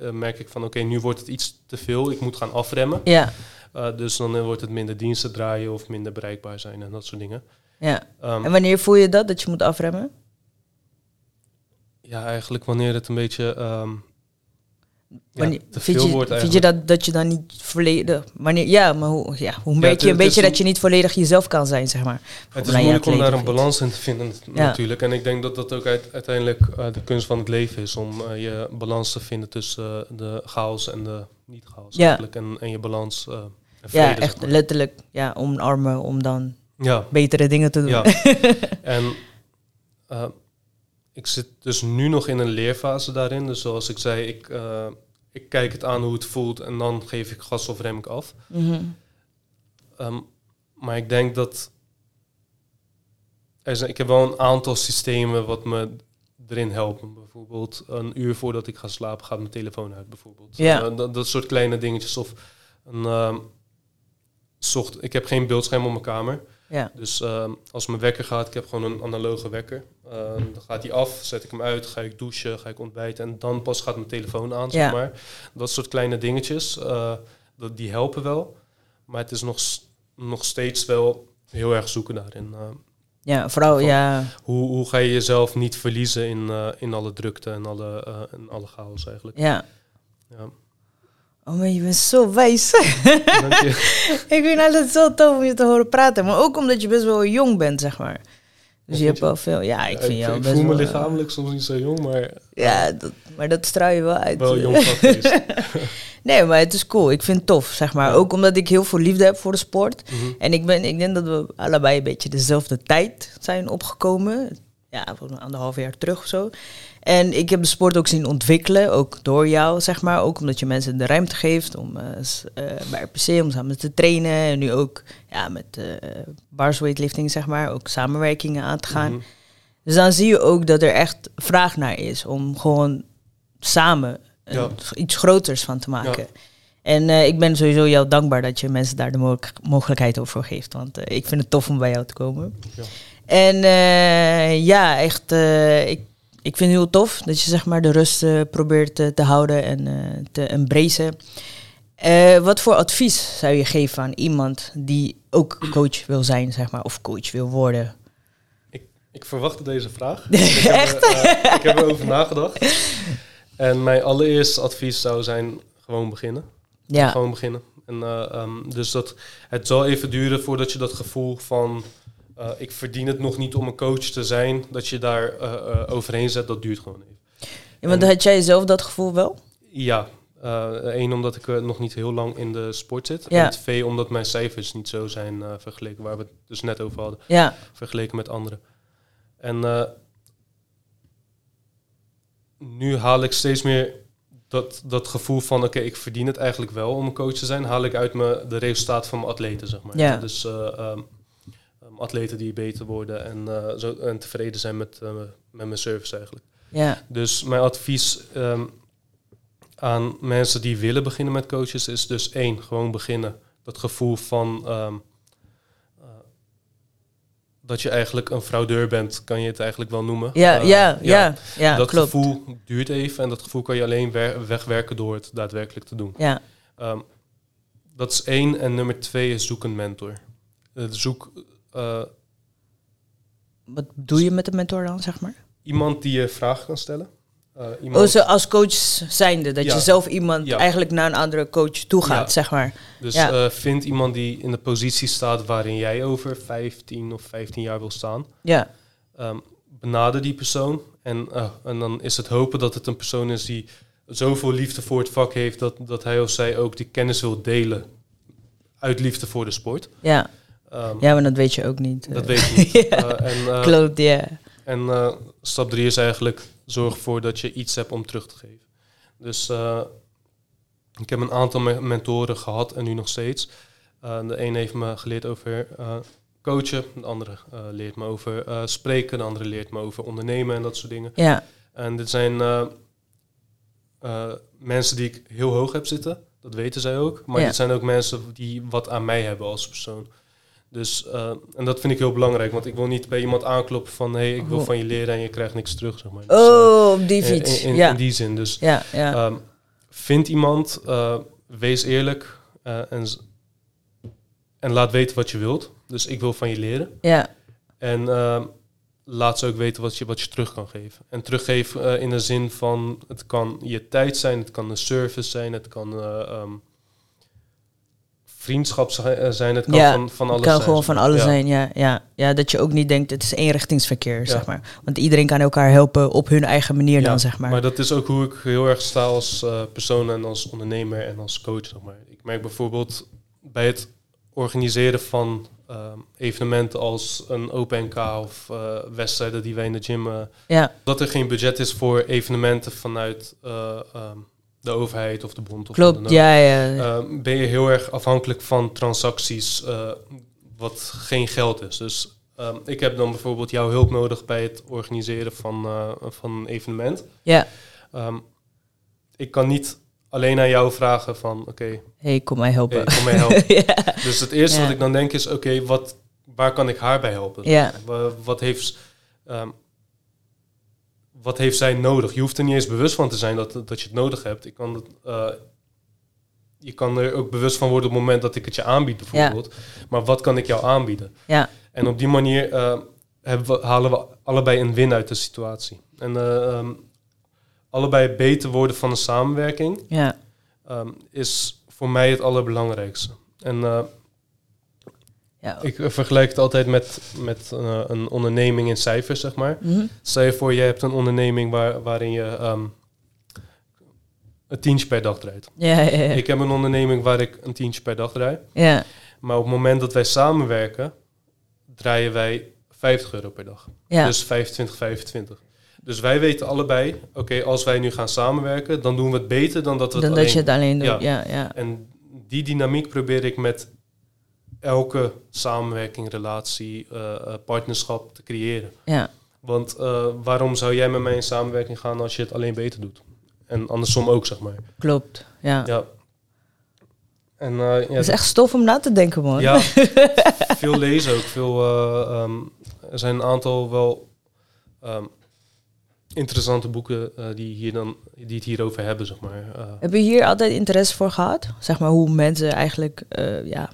eh, merk ik van oké, nu wordt het iets te veel. Ik moet gaan afremmen. Ja. Eh, dus dan eh, wordt het minder diensten draaien of minder bereikbaar zijn en dat soort dingen. ja. Ehm, En wanneer voel je dat, dat je moet afremmen? ja, eigenlijk wanneer het een beetje ehm, ja, Wanneer, te vind, veel je, wordt vind eigenlijk. je dat, dat je dan niet volledig... Wanneer, ja, maar hoe, ja, hoe merk je een beetje dat je niet volledig jezelf kan zijn, zeg maar? Het is moeilijk om daar een balans in te vinden Ja. natuurlijk. En ik denk dat dat ook uit- uiteindelijk eh, de kunst van het leven is. Om je balans te vinden tussen de chaos en de niet-chaos Ja. En, en je balans Ja, echt letterlijk ja, omarmen om dan Ja, betere dingen te doen. ja. en eh, ik zit dus nu nog in een leerfase daarin. Dus zoals ik zei, ik, eh, ik kijk het aan hoe het voelt. En dan geef ik gas of rem ik af. Mhm. Ehm, maar ik denk dat. Er zijn, ik heb wel een aantal systemen wat me erin helpen. Bijvoorbeeld een uur voordat ik ga slapen gaat mijn telefoon uit. Bijvoorbeeld. Ja. Eh, dat, dat soort kleine dingetjes. Of een. Ehm, zocht, ik heb geen beeldscherm op mijn kamer. Ja. Dus ehm, als mijn wekker gaat, ik heb gewoon een analoge wekker. Ehm, dan gaat die af, zet ik hem uit, ga ik douchen, ga ik ontbijten. En dan pas gaat mijn telefoon aan, zeg Ja. maar. Dat soort kleine dingetjes, eh, dat, die helpen wel. Maar het is nog, nog steeds wel heel erg zoeken daarin. Eh, ja, vooral, ja, hoe, hoe ga je jezelf niet verliezen in, eh, in alle drukte en alle, eh, en alle chaos eigenlijk. ja. Ja. Oh, maar je bent zo wijs. Ik vind altijd zo tof om je te horen praten. Maar ook omdat je best wel jong bent, zeg maar. Dus je hebt wel veel... Ja, ik vind ik, jou ik best voel me wel... lichamelijk soms niet zo jong, maar Ja, dat, maar dat straal je wel uit. wel jong. Nee, maar het is cool. Ik vind het tof, zeg maar. Ja. Ook omdat ik heel veel liefde heb voor de sport. Mhm. En ik, ben, ik denk dat we allebei een beetje dezelfde tijd zijn opgekomen. Ja, anderhalf jaar terug of zo. En ik heb de sport ook zien ontwikkelen, ook door jou, zeg maar. Ook omdat je mensen de ruimte geeft om eh, bij RPC, om samen te trainen. En nu ook ja, met eh bars weightlifting, zeg maar, ook samenwerkingen aan te gaan. Mhm. Dus dan zie je ook dat er echt vraag naar is om gewoon samen een- Ja. iets groters van te maken. En ik ben sowieso jou dankbaar dat je mensen daar de mogelijk- mogelijkheid over geeft. Want ik vind het tof om bij jou te komen. Ja. En eh, ja, echt, eh, ik, ik vind het heel tof dat je zeg maar de rust eh, probeert te houden en te embracen. Wat voor advies zou je geven aan iemand die ook coach wil zijn, zeg maar, of coach wil worden? Ik verwachtte deze vraag. ik, heb Echt? Ik heb erover nagedacht. En mijn allereerste advies zou zijn gewoon beginnen. Ja, Gewoon beginnen. En, eh, ehm, dus dat, het zal even duren voordat je dat gevoel van... eh, ik verdien het nog niet om een coach te zijn, dat je daar eh, eh, overheen zet, dat duurt gewoon even. Ja, want en- had jij zelf dat gevoel wel? Ja, één omdat ik nog niet heel lang in de sport zit. Ja. En twee omdat mijn cijfers niet zo zijn vergeleken, waar we het dus net over hadden. Ja, vergeleken met anderen. En nu haal ik steeds meer dat, dat gevoel van, oké, ik verdien het eigenlijk wel om een coach te zijn, haal ik uit me de resultaten van mijn atleten, zeg maar. Ja. Dus eh, ehm, ehm, atleten die beter worden en, eh, zo, en tevreden zijn met, eh, met mijn service eigenlijk. ja, Dus mijn advies ehm, aan mensen die willen beginnen met coaches is dus één, gewoon beginnen. Dat gevoel van ehm, eh, dat je eigenlijk een fraudeur bent, kan je het eigenlijk wel noemen. ja, ja, ja, ja, dat klopt. gevoel duurt even en dat gevoel kan je alleen wer- wegwerken door het daadwerkelijk te doen. Ja, Ehm, dat is één. En nummer twee is zoek een mentor. Zoek eh, wat doe je met een mentor dan, zeg maar? iemand die je vragen kan stellen. Eh, iemand, Oh, zo als coach zijnde, dat Ja. je zelf iemand Ja. eigenlijk naar een andere coach toe gaat, Ja. zeg maar. Dus eh, vind iemand die in de positie staat waarin jij over 15 of 15 jaar wil staan. Ja, Ehm, benader die persoon. En, en dan is het hopen dat het een persoon is die zoveel liefde voor het vak heeft dat, dat hij of zij ook die kennis wil delen uit liefde voor de sport. Ja. Ehm, ja, maar dat weet je ook niet. Dat eh. weet je niet. Ja. Eh, en eh, Klopt, ja. en stap drie is eigenlijk zorg ervoor dat je iets hebt om terug te geven. Dus ik heb een aantal me- mentoren gehad en nu nog steeds. De een heeft me geleerd over coachen, de andere leert me over spreken, de andere leert me over ondernemen en dat soort dingen. Ja, En dit zijn mensen die ik heel hoog heb zitten, dat weten zij ook. Maar Ja. dit zijn ook mensen die wat aan mij hebben als persoon. Dus, eh, en dat vind ik heel belangrijk, want ik wil niet bij iemand aankloppen van... hé, hey, ik wil Oh. van je leren en je krijgt niks terug, zeg maar. Dus, eh, oh, op die fiets. In, in, ja. in die zin, dus ja, ja. ehm, vind iemand, eh, wees eerlijk eh, en, en laat weten wat je wilt. Dus ik wil van je leren. ja, En ehm, laat ze ook weten wat je, wat je terug kan geven. En teruggeven eh, in de zin van, het kan je tijd zijn, het kan een service zijn, het kan eh, ehm, vriendschap eh, zijn, het kan Ja, van, van alles Het kan zijn. gewoon van alles Ja. zijn, ja, ja. Ja, dat je ook niet denkt, het is eenrichtingsverkeer, Ja. zeg maar. Want iedereen kan elkaar helpen op hun eigen manier dan, zeg maar. Maar dat is ook hoe ik heel erg sta als eh, persoon en als ondernemer en als coach. Zeg maar. Ik merk bijvoorbeeld bij het organiseren van ehm, evenementen als een OpenNK of eh, wedstrijden die wij in de gym... Ja, dat er geen budget is voor evenementen vanuit eh, ehm, de overheid of de bond. Of klopt, ja, ja. Ehm, ben je heel erg afhankelijk van transacties eh, wat geen geld is. Dus ehm, ik heb dan bijvoorbeeld jouw hulp nodig bij het organiseren van, eh, van een evenement. ja. Ehm, ik kan niet alleen aan jou vragen van, oké, hey, kom mij helpen. hey, kom mij helpen. ja. dus het eerste Ja. wat ik dan denk is, oké, wat, waar kan ik haar bij helpen? Ja. Wa- Wat heeft, wat heeft zij nodig? Je hoeft er niet eens bewust van te zijn dat, dat je het nodig hebt. Ik kan eh, je kan er ook bewust van worden op het moment dat ik het je aanbied, bijvoorbeeld. Maar wat kan ik jou aanbieden? ja, En op die manier eh, hebben we, halen we allebei een win uit de situatie. En eh, ehm, allebei beter worden van een samenwerking ja, ehm, is voor mij het allerbelangrijkste. En ja. ik vergelijk het altijd met, met eh, een onderneming in cijfers, zeg maar. Mhm. Stel je voor, je hebt een onderneming waar, waarin je ehm, een tientje per dag draait. Ja, ja, ja. Ik heb een onderneming waar ik een tientje per dag draai. ja, Maar op het moment dat wij samenwerken, draaien wij 50 euro per dag. ja. Dus 25, 25. Dus wij weten allebei, oké, als wij nu gaan samenwerken, dan doen we het beter dan dat we het dan alleen dat je het alleen doet. Ja, ja. En die dynamiek probeer ik met elke samenwerking, relatie, eh, eh, partnerschap te creëren. ja. Want eh, waarom zou jij met mij in samenwerking gaan als je het alleen beter doet? En andersom ook, zeg maar. klopt. Ja. Ja. En eh, ja, Het is echt stof om na te denken, man. ja, veel lezen ook. Veel, eh, ehm, er zijn een aantal wel ehm, interessante boeken die, hier dan, die het hierover hebben, zeg maar. Eh, Heb je hier altijd interesse voor gehad? Zeg maar hoe mensen eigenlijk ja,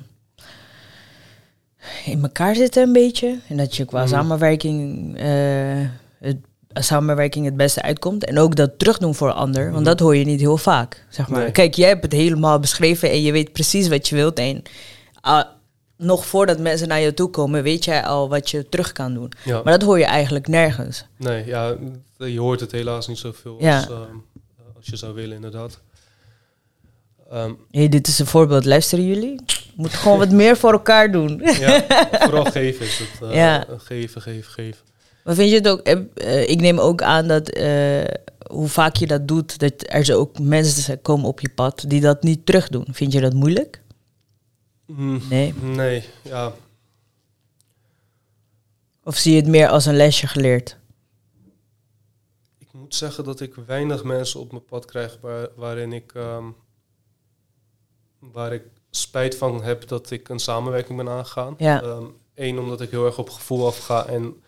in elkaar zitten een beetje. En dat je qua Mhm. samenwerking, eh, het, samenwerking het beste uitkomt. En ook dat terugdoen voor ander. Want Mhm. dat hoor je niet heel vaak. Zeg maar. Nee. Kijk, jij hebt het helemaal beschreven en je weet precies wat je wilt. En ah, nog voordat mensen naar je toe komen, weet jij al wat je terug kan doen. ja. Maar dat hoor je eigenlijk nergens. Nee, ja, je hoort het helaas niet zoveel Ja. als, ehm, als je zou willen, inderdaad. Ehm, Hey, dit is een voorbeeld. Luisteren jullie? Moet gewoon wat meer voor elkaar doen. ja, vooral geven is het. eh, Ja. Geven, geven, geven. Maar vind je het ook, eh, eh, ik neem ook aan dat hoe vaak je dat doet, dat er zo ook mensen komen op je pad die dat niet terug doen. Vind je dat moeilijk? Mm, Nee. nee, ja. Of zie je het meer als een lesje geleerd? Ik moet zeggen dat ik weinig mensen op mijn pad krijg waar, waarin ik, ehm, waar ik spijt van heb dat ik een samenwerking ben aangegaan. Ja. Eén, omdat ik heel erg op gevoel afga en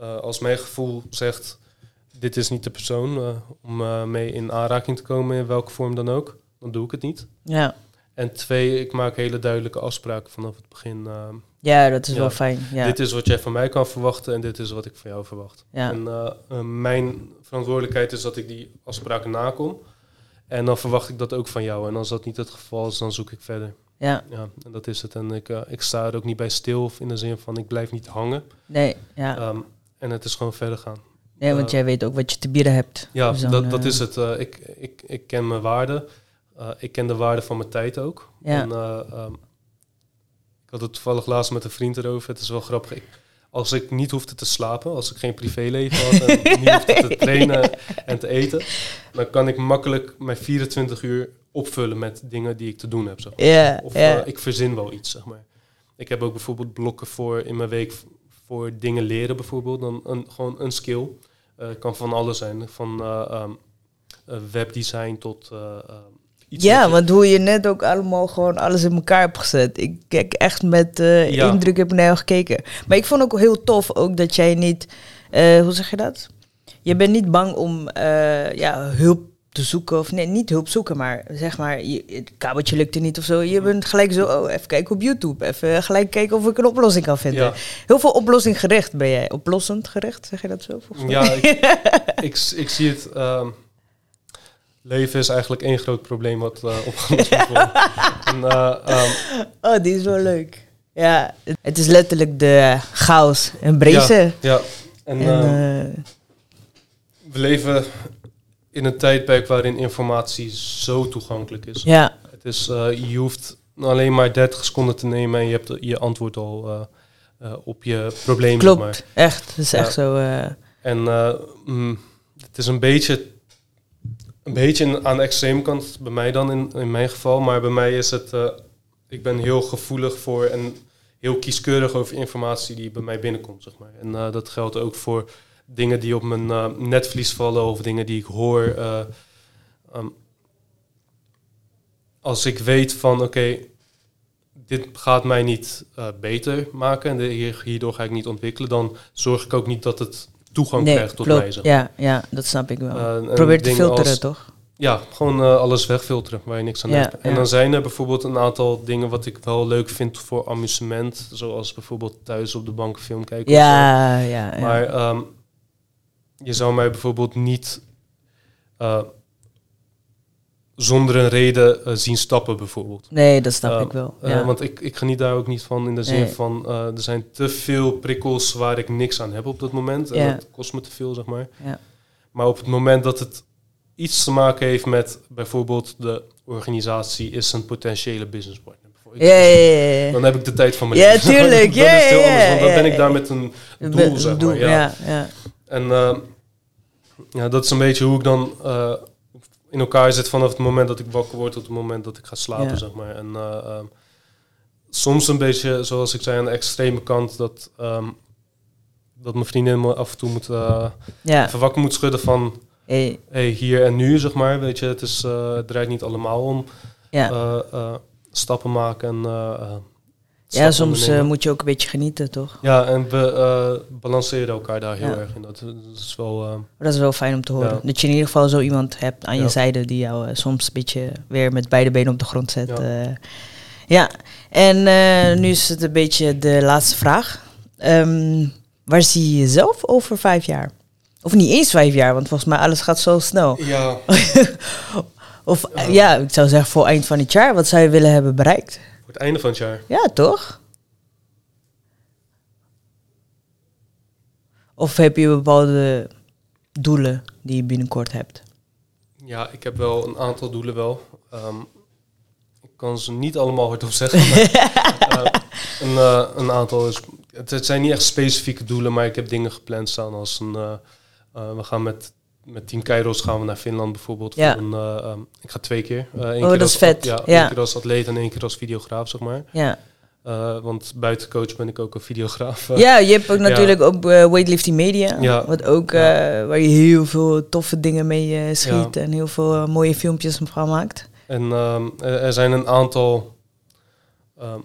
eh, als mijn gevoel zegt, dit is niet de persoon eh, om eh, mee in aanraking te komen in welke vorm dan ook, dan doe ik het niet. Ja, En twee, ik maak hele duidelijke afspraken vanaf het begin. ehm, ja dat is Ja. wel fijn. Ja. Dit is wat jij van mij kan verwachten en dit is wat ik van jou verwacht. Ja. En mijn verantwoordelijkheid is dat ik die afspraken nakom. En dan verwacht ik dat ook van jou. En als dat niet het geval is, dan zoek ik verder. ja, Ja, en dat is het. En ik, eh, ik sta er ook niet bij stil, of in de zin van ik blijf niet hangen. nee, ja. Ehm, en het is gewoon verder gaan. nee, want eh, jij weet ook wat je te bieden hebt. Ja, Dus dat, dat eh, is het. Ik, ik, ik ken mijn waarde. Ik ken de waarde van mijn tijd ook. Ja. En eh, ehm, ik had het toevallig laatst met een vriend erover. Het is wel grappig. Ik, als ik niet hoefde te slapen, als ik geen privéleven had en niet hoefde te trainen en te eten, dan kan ik makkelijk mijn 24 uur opvullen met dingen die ik te doen heb. Zeg maar. Of eh, ik verzin wel iets, zeg maar. Ik heb ook bijvoorbeeld blokken voor in mijn week voor dingen leren, bijvoorbeeld. Dan een, gewoon een skill. Eh kan van alles zijn. Van eh, ehm, eh, webdesign tot eh, ehm, iets. Ja, want hoe je net ook allemaal gewoon alles in elkaar hebt gezet. Ik kijk echt met eh, Ja. indruk heb naar jou gekeken. Maar ik vond ook heel tof ook dat jij niet, eh, hoe zeg je dat? Je bent niet bang om eh, ja, hulp te zoeken. Of nee, niet hulp zoeken, maar zeg maar, je, het kabeltje lukte niet of zo. Je bent gelijk zo, oh, even kijken op YouTube. Even gelijk kijken of ik een oplossing kan vinden. Ja, Heel veel oplossing gericht ben jij. Oplossend gericht, zeg je dat zo? volgens mij? ja ik, ik zie het. ehm, leven is eigenlijk één groot probleem wat eh opgelost moet worden. en, eh, ehm, Oh, die is wel leuk. Ja, het is letterlijk de chaos en brezen. ja, en, En, ehm, eh, we leven in een tijdperk waarin informatie zo toegankelijk is. ja, Het is, je hoeft alleen maar 30 seconden te nemen en je hebt je antwoord al op je probleem. maar. klopt. Echt. Het is Ja. echt zo. En mm, het is een beetje, een beetje aan de extreme kant bij mij dan in, in mijn geval. Maar bij mij is het, eh, ik ben heel gevoelig voor en heel kieskeurig over informatie die bij mij binnenkomt. Zeg maar. En eh, dat geldt ook voor dingen die op mijn eh, netvlies vallen of dingen die ik hoor. eh, ehm, als ik weet van oké, dit gaat mij niet beter maken en hierdoor ga ik niet ontwikkelen, dan zorg ik ook niet dat het toegang nee, krijgt tot klopt. mij. Zeg maar. ja, ja, dat snap ik wel. Eh, Probeer te filteren, als- toch? ja, gewoon eh, alles wegfilteren waar je niks aan Ja, hebt. En ja. dan zijn er bijvoorbeeld een aantal dingen wat ik wel leuk vind voor amusement. Zoals bijvoorbeeld thuis op de bank film kijken. of zo. Ja, ja, ja. Maar ehm, je zou mij bijvoorbeeld niet eh, zonder een reden eh, zien stappen, bijvoorbeeld. nee, dat snap Eh, ik wel. Eh, Ja. want ik, ik geniet daar ook niet van in de zin Nee. van... er zijn te veel prikkels waar ik niks aan heb op dat moment. En Ja. dat kost me te veel, zeg maar. Ja. Maar op het moment dat het iets te maken heeft met bijvoorbeeld de organisatie is een potentiële businesspartner. ja, ja, ja. Dan heb ik de tijd van mijn Ja, leven. tuurlijk. Ja, het heel anders, want dan ben ik daar met een doel, zeg maar. Ja. ja, ja. En ja, dat is een beetje hoe ik dan in elkaar zit vanaf het moment dat ik wakker word tot het moment dat ik ga slapen, Ja. zeg maar. En eh, ehm, soms een beetje, zoals ik zei, aan de extreme kant, dat, ehm, dat mijn vriendin me af en toe moet, eh, ja. even wakker moet schudden van, Hey, hey, hier en nu, zeg maar. Weet je, het, is, eh, het draait niet allemaal om ja. stappen maken en ja, soms eh, moet je ook een beetje genieten, toch? Ja, en we eh, balanceren elkaar daar heel Ja. erg in. Dat, dat is wel... eh, dat is wel fijn om te horen. Ja. Dat je in ieder geval zo iemand hebt aan je zijde die jou eh, soms een beetje weer met beide benen op de grond zet. Ja. En eh, nu is het een beetje de laatste vraag. Ehm, waar zie je jezelf over vijf jaar? Of niet eens vijf jaar, want volgens mij alles gaat zo snel. ja, Of eh, Ja. ja, ik zou zeggen voor eind van het jaar, wat zou je willen hebben bereikt? Voor het einde van het jaar. Ja, toch? Of heb je bepaalde doelen die je binnenkort hebt? Ja, ik heb wel een aantal doelen wel. Ehm, ik kan ze niet allemaal hardop zeggen. Maar, eh, een, eh, een aantal is... Het, het zijn niet echt specifieke doelen, maar ik heb dingen gepland staan als een... eh, we gaan met, met Team Kairos gaan we naar Finland bijvoorbeeld. Ja. Voor een, eh, ehm, ik ga twee keer. Eh, één Oh, keer dat als, is vet. Ja, Ja. één keer als atleet en één keer als videograaf, zeg maar. Ja. Eh, want buiten coach ben ik ook een videograaf. Ja, je hebt ook natuurlijk eh, Weightlifting Media. Ja. Wat ook, waar je heel veel toffe dingen mee schiet. En heel veel mooie filmpjes van maakt. En ehm, er er zijn een aantal ehm,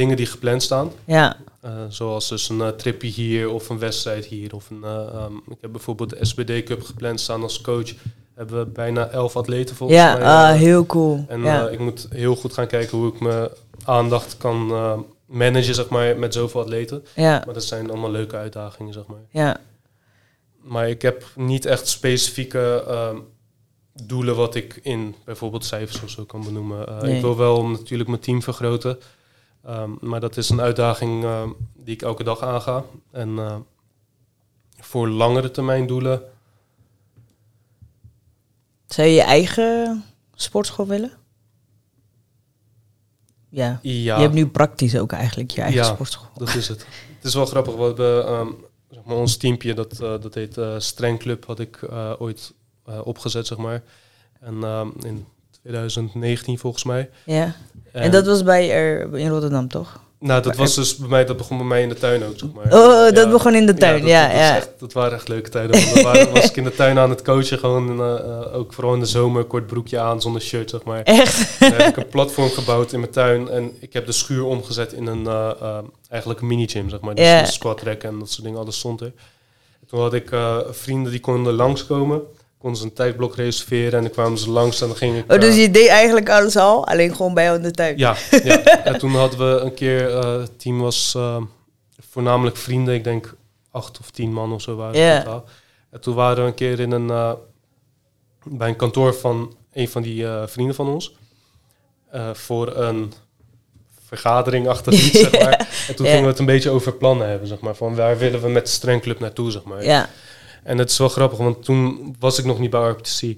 dingen die gepland staan. Ja, Eh, zoals dus een uh, tripje hier of een wedstrijd hier. Of een, eh, ehm, ik heb bijvoorbeeld de SBD Cup gepland staan als coach. Hebben we bijna elf atleten volgens ja mij. ah, eh, heel cool. en ja. eh, ik moet heel goed gaan kijken hoe ik mijn aandacht kan eh, managen zeg maar, met zoveel atleten. ja, Maar dat zijn allemaal leuke uitdagingen, zeg maar. ja, Maar ik heb niet echt specifieke ehm, doelen wat ik in bijvoorbeeld cijfers of zo kan benoemen. Eh, Nee. Ik wil wel natuurlijk mijn team vergroten. Ehm, maar dat is een uitdaging ehm, die ik elke dag aanga. En eh, voor langere termijn doelen. Zou je je eigen sportschool willen? ja. Ja, Je hebt nu praktisch ook eigenlijk je eigen Ja. sportschool. dat is het. Het is wel grappig. We hebben ehm, zeg maar ons teampje, dat, eh, dat heet eh Streng Club, had ik eh, ooit opgezet, zeg maar. En ehm, in 2019 volgens mij. Ja. En dat was bij er in Rotterdam, toch? Nou, dat was dus bij mij, dat begon bij mij in de tuin ook, zeg maar. Oh, dat Ja. begon in de tuin. Ja, dat, ja. Dat, echt- dat waren echt leuke tijden. Want waren- was ik in de tuin aan het coachen, gewoon eh, ook vooral in de zomer, kort broekje aan, zonder shirt, zeg maar. Echt? Dan heb ik een platform gebouwd in mijn tuin en ik heb de schuur omgezet in een, eh, eigenlijk een mini-gym, zeg maar. Dus Ja. een squat rack en dat soort dingen, alles stond er. Toen had ik vrienden die konden langskomen, konden ze een tijdblok reserveren en dan kwamen ze langs en dan ging ik... Oh, dus je deed eigenlijk alles al, alleen gewoon bij jou in de tuin? ja, ja. En toen hadden we een keer, eh, het team was eh, voornamelijk vrienden, ik denk acht of tien man of zo waren Ja. totaal. En toen waren we een keer in een, eh, bij een kantoor van een van die eh, vrienden van ons. voor een vergadering achter iets, zeg maar. En toen gingen we het een beetje over plannen hebben, zeg maar. Van waar willen we met de strengclub naartoe, zeg maar. Ja. En het is wel grappig, want toen was ik nog niet bij RPTC.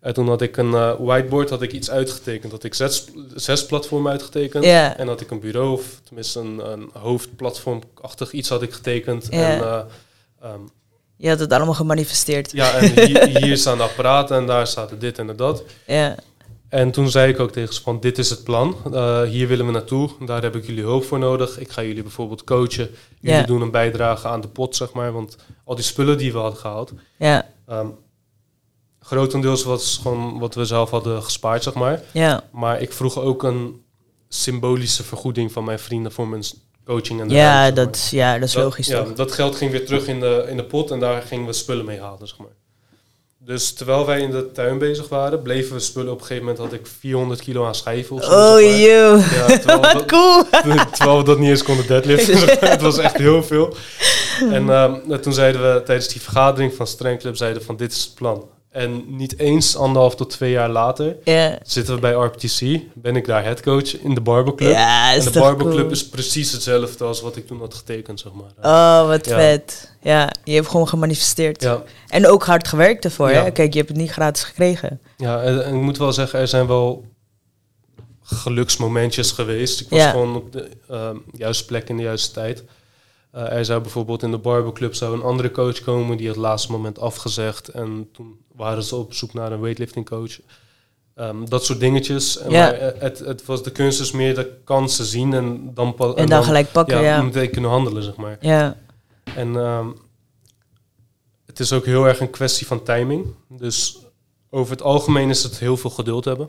En toen had ik een eh, whiteboard, had ik iets uitgetekend. Had ik zes, zes platformen uitgetekend. En had ik een bureau, of tenminste een, een hoofdplatformachtig iets had ik getekend. En, eh, ehm, Je had het allemaal gemanifesteerd. ja, en hier, hier staan de apparaten en daar staat dit en dat. Ja. En toen zei ik ook tegen ze van, dit is het plan. Eh, hier willen we naartoe. Daar heb ik jullie hulp voor nodig. Ik ga jullie bijvoorbeeld coachen. Jullie doen een bijdrage aan de pot, zeg maar. Want al die spullen die we hadden gehaald... Ja. ehm, grotendeels was gewoon wat we zelf hadden gespaard, zeg maar. Maar ik vroeg ook een symbolische vergoeding van mijn vrienden voor mijn coaching en de Ja, ruimte, dat, ja, dat is logisch ja, toch? dat geld ging weer terug in de, in de pot en daar gingen we spullen mee halen, zeg maar. Dus terwijl wij in de tuin bezig waren, bleven we spullen. Op een gegeven moment had ik 400 kilo aan schijven of zo. Oh, joh. Ja, we Wat dat, cool. terwijl we dat niet eens konden deadliften. Het was echt heel veel. En ehm, toen zeiden we tijdens die vergadering van Strength Club, zeiden van dit is het plan. En niet eens anderhalf tot twee jaar later zitten we bij RPTC. Ben ik daar headcoach in de barbeclub. Ja, en de cool. is precies hetzelfde als wat ik toen had getekend, zeg maar. Oh, wat Ja. vet. Ja, je hebt gewoon gemanifesteerd. Ja, En ook hard gewerkt ervoor, hè? Kijk, je hebt het niet gratis gekregen. ja en, en ik moet wel zeggen, er zijn wel geluksmomentjes geweest. Ik was gewoon op de ehm, juiste plek in de juiste tijd. Eh, er zou bijvoorbeeld in de barbeclub zou een andere coach komen, die het laatste moment afgezegd. En toen waren ze op zoek naar een weightlifting coach. Ehm, dat soort dingetjes. Ja. maar, eh, het, het was de kunst is meer de kansen zien en dan, En, dan, gelijk pakken, ja, ja. meteen kunnen handelen, zeg maar. Ja, En ehm, het is ook heel erg een kwestie van timing. Dus over het algemeen is het heel veel geduld hebben.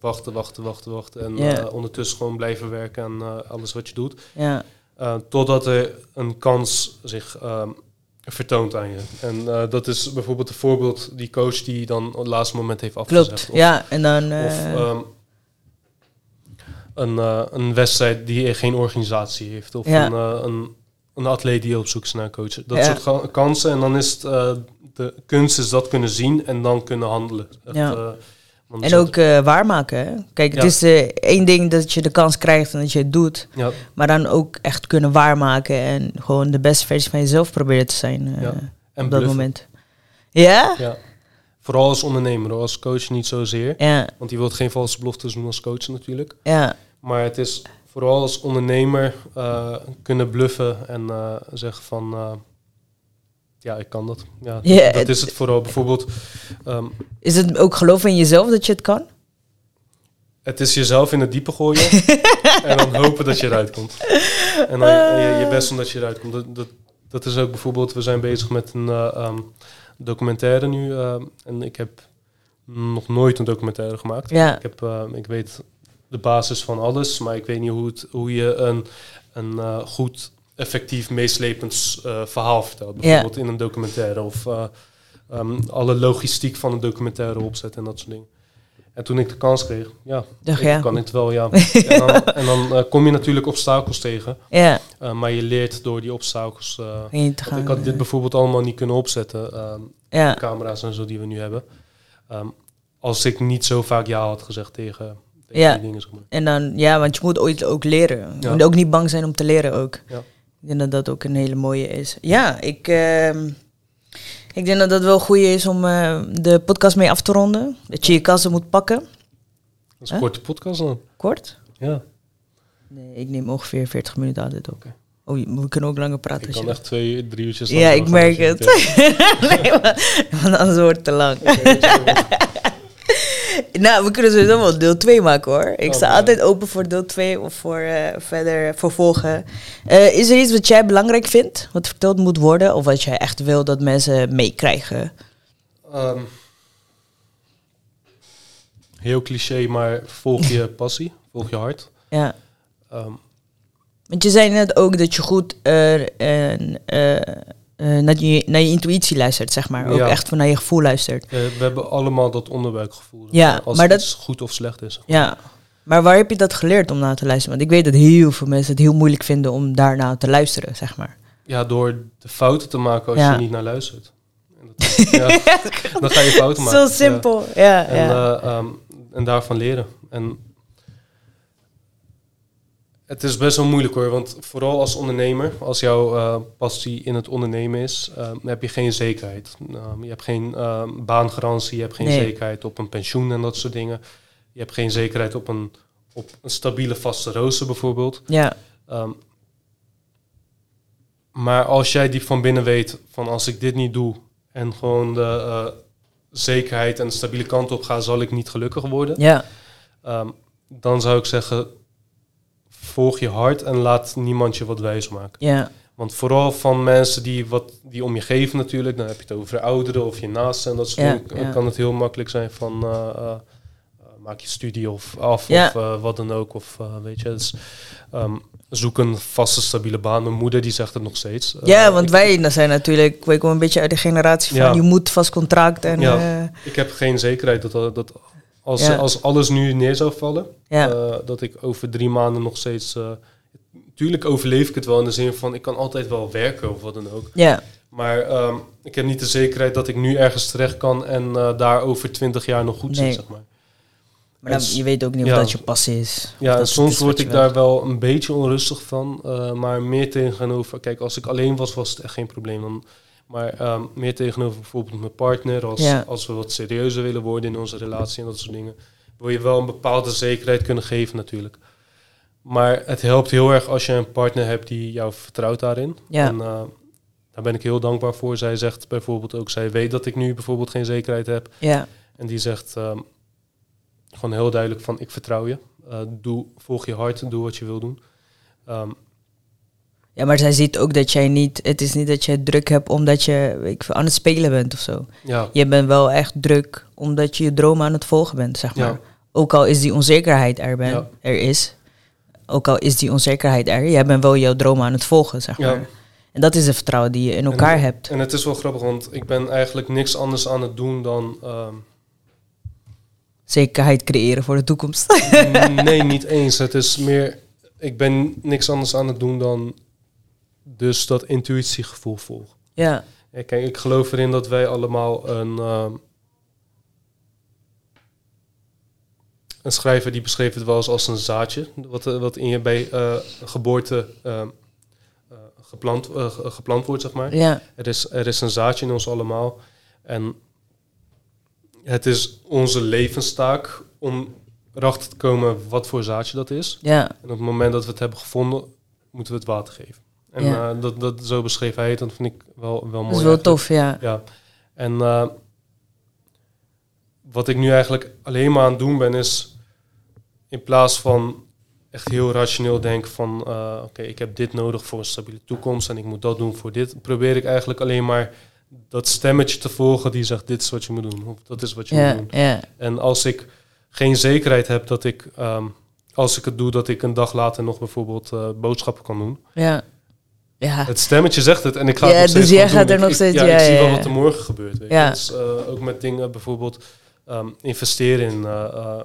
Wachten, wachten, wachten, wachten. En Ja. eh, ondertussen gewoon blijven werken aan alles wat je doet. ja. Eh, totdat er een kans zich ehm, vertoont aan je. En eh, dat is bijvoorbeeld een voorbeeld die coach die dan op het laatste moment heeft afgezegd. Klopt. Of, ja, en dan... of eh, ehm, een, een wedstrijd die geen organisatie heeft. Of Ja. een, een, een atleet die op zoek is naar een coach. Dat Ja. soort kansen. En dan is het de kunst is dat kunnen zien en dan kunnen handelen. Ja. Want en ook eh, waarmaken, hè? Kijk, het is eh, één ding dat je de kans krijgt en dat je het doet. Ja, Maar dan ook echt kunnen waarmaken en gewoon de beste versie van jezelf proberen te zijn eh, Ja. en op dat bluffen. moment. Ja? Ja. Vooral als ondernemer, als coach niet zozeer. Ja, Want je wilt geen valse beloftes doen als coach natuurlijk. ja, Maar het is vooral als ondernemer kunnen bluffen en zeggen van... ja, ik kan dat. Ja, dat is het vooral. Bijvoorbeeld, ehm, Is het ook geloven in jezelf dat je het kan? het is jezelf in het diepe gooien en dan hopen dat je eruit komt. En dan je, je best doen dat je eruit komt. Dat, dat, dat is ook bijvoorbeeld, we zijn bezig met een eh, ehm, documentaire nu. eh, en ik heb nog nooit een documentaire gemaakt. Ja, Ik, heb, eh, ik weet de basis van alles, maar ik weet niet hoe, het, hoe je een, een goed, effectief, meeslepend eh, verhaal vertelt. Bijvoorbeeld in een documentaire of eh, ehm, alle logistiek van een documentaire opzet en dat soort dingen. En toen ik de kans kreeg, ja, kan het wel, ja. en dan, en dan eh, kom je natuurlijk obstakels tegen, Ja, maar je leert door die obstakels. want gaan. ik had dit bijvoorbeeld allemaal niet kunnen opzetten. ehm, Ja, camera's en zo die we nu hebben. Ehm, als ik niet zo vaak ja had gezegd tegen, tegen Ja. die dingen. Zeg maar. en dan, ja, want je moet ooit ook leren. Je moet ook niet bang zijn om te leren ook. Ja. Ik denk dat dat ook een hele mooie is. Ja, ik, ehm, ik denk dat dat wel goed is om eh, de podcast mee af te ronden. Dat je je kassen moet pakken. Dat is een Huh? korte podcast dan. Kort. Ja. Nee, ik neem ongeveer 40 minuten altijd op. Oké. Oh, we kunnen ook langer praten. Ik kan echt twee, drie uurtjes Ja, ik merk het. nee, maar- want anders wordt het te lang. nou, we kunnen sowieso wel deel 2 maken hoor. Ik Oh, sta altijd open voor deel 2 of voor eh, verder vervolgen. Eh, is er iets wat jij belangrijk vindt, wat verteld moet worden? Of wat jij echt wil dat mensen meekrijgen? Ehm, heel cliché, maar volg je passie, volg je hart. Ja. Ehm, Want je zei net ook dat je goed eh, en, eh, naar, je, naar je intuïtie luistert, zeg maar. Ook Ja. echt van naar je gevoel luistert. eh, we hebben allemaal dat onderbuikgevoel. Ja, als maar dat- goed of slecht is. Ja. Maar waar heb je dat geleerd om naar te luisteren? Want ik weet dat heel veel mensen het heel moeilijk vinden om daarna te luisteren, zeg maar. Ja, door de fouten te maken als Ja. je niet naar luistert. Dat- ja, dan ga je fouten maken. Zo simpel. Ja, En, eh, ehm, en daarvan leren. En het is best wel moeilijk hoor, want vooral als ondernemer, als jouw eh, passie in het ondernemen is, ehm, heb je geen zekerheid. Ehm, je hebt geen ehm, baangarantie, je hebt geen Nee. zekerheid op een pensioen en dat soort dingen. Je hebt geen zekerheid op een, op een stabiele vaste rooster bijvoorbeeld. ja. Maar als jij die van binnen weet van als ik dit niet doe en gewoon de eh, zekerheid en de stabiele kant op ga, zal ik niet gelukkig worden. ja. Dan zou ik zeggen, volg je hart en laat niemand je wat wijs maken. ja. Want vooral van mensen die, wat, die om je geven natuurlijk, dan heb je het over ouderen of je naasten en dat soort Ja, dingen, ja. kan het heel makkelijk zijn van eh, eh, eh, maak je studie of af Ja. of wat dan ook. Of weet je, dus, ehm, zoek een vaste stabiele baan. Mijn moeder die zegt het nog steeds. Ja, want wij zijn natuurlijk, wij komen een beetje uit de generatie van je moet vast contract en ik heb geen zekerheid dat, dat, dat als, Ja. als alles nu neer zou vallen, ja. eh, dat ik over drie maanden nog steeds... eh, Tuurlijk overleef ik het wel in de zin van ik kan altijd wel werken of wat dan ook. ja. Maar ehm, ik heb niet de zekerheid dat ik nu ergens terecht kan en eh, daar over twintig jaar nog goed Nee. zit, zeg maar. Maar dan, je weet ook niet of ja. dat je passie is. Ja, en soms word ik daar wel een beetje onrustig van, maar meer tegenover... Kijk, als ik alleen was, was het echt geen probleem. Dan, maar ehm, meer tegenover bijvoorbeeld mijn partner, als, Ja. als we wat serieuzer willen worden in onze relatie en dat soort dingen, wil je wel een bepaalde zekerheid kunnen geven natuurlijk. Maar het helpt heel erg als je een partner hebt die jou vertrouwt daarin. Ja. En eh, daar ben ik heel dankbaar voor. Zij zegt bijvoorbeeld ook, zij weet dat ik nu bijvoorbeeld geen zekerheid heb. Ja, En die zegt ehm, gewoon heel duidelijk van ik vertrouw je. Eh, doe, volg je hart, doe wat je wil doen. Ehm, ja, maar zij ziet ook dat jij niet, het is niet dat je druk hebt omdat je ik, aan het spelen bent of zo. ja, Je bent wel echt druk omdat je je droom aan het volgen bent, zeg maar. Ja. Ook al is die onzekerheid er, ben, Ja. er is. Ook al is die onzekerheid er, jij bent wel jouw droom aan het volgen, zeg Ja. maar. En dat is het vertrouwen die je in elkaar en, hebt. En het is wel grappig, want ik ben eigenlijk niks anders aan het doen dan... ehm, Zekerheid creëren voor de toekomst. nee, niet eens. Het is meer... Ik ben niks anders aan het doen dan dus dat intuïtiegevoel volgen. ja, Ja, kijk, ik geloof erin dat wij allemaal een... ehm, een schrijver die beschreef het wel eens als een zaadje. Wat, eh, wat in je bij eh, geboorte eh, geplant, ge- geplant wordt, zeg maar. ja, Er is, er is een zaadje in ons allemaal. En het is onze levenstaak om erachter te komen wat voor zaadje dat is. ja, En op het moment dat we het hebben gevonden, moeten we het water geven. En Ja. eh, dat, dat, zo beschreef hij het. Dat vind ik wel, wel mooi. dat is wel eigenlijk. tof, ja. Ja. En eh, wat ik nu eigenlijk alleen maar aan het doen ben, is in plaats van echt heel rationeel denken van eh, oké, ik heb dit nodig voor een stabiele toekomst en ik moet dat doen voor dit, probeer ik eigenlijk alleen maar dat stemmetje te volgen die zegt dit is wat je moet doen, of dat is wat je Ja, moet doen. ja, En als ik geen zekerheid heb dat ik, ehm, als ik het doe, dat ik een dag later nog bijvoorbeeld boodschappen kan doen. ja. Ja, Het stemmetje zegt het en ik ga Ja, het nog steeds dus jij gaat doen. er nog Ik- steeds- ja, ja, ik zie ja, wel ja. wat er morgen gebeurt. Weet. Ja. Dus, eh, ook met dingen bijvoorbeeld ehm, investeren in eh, eh,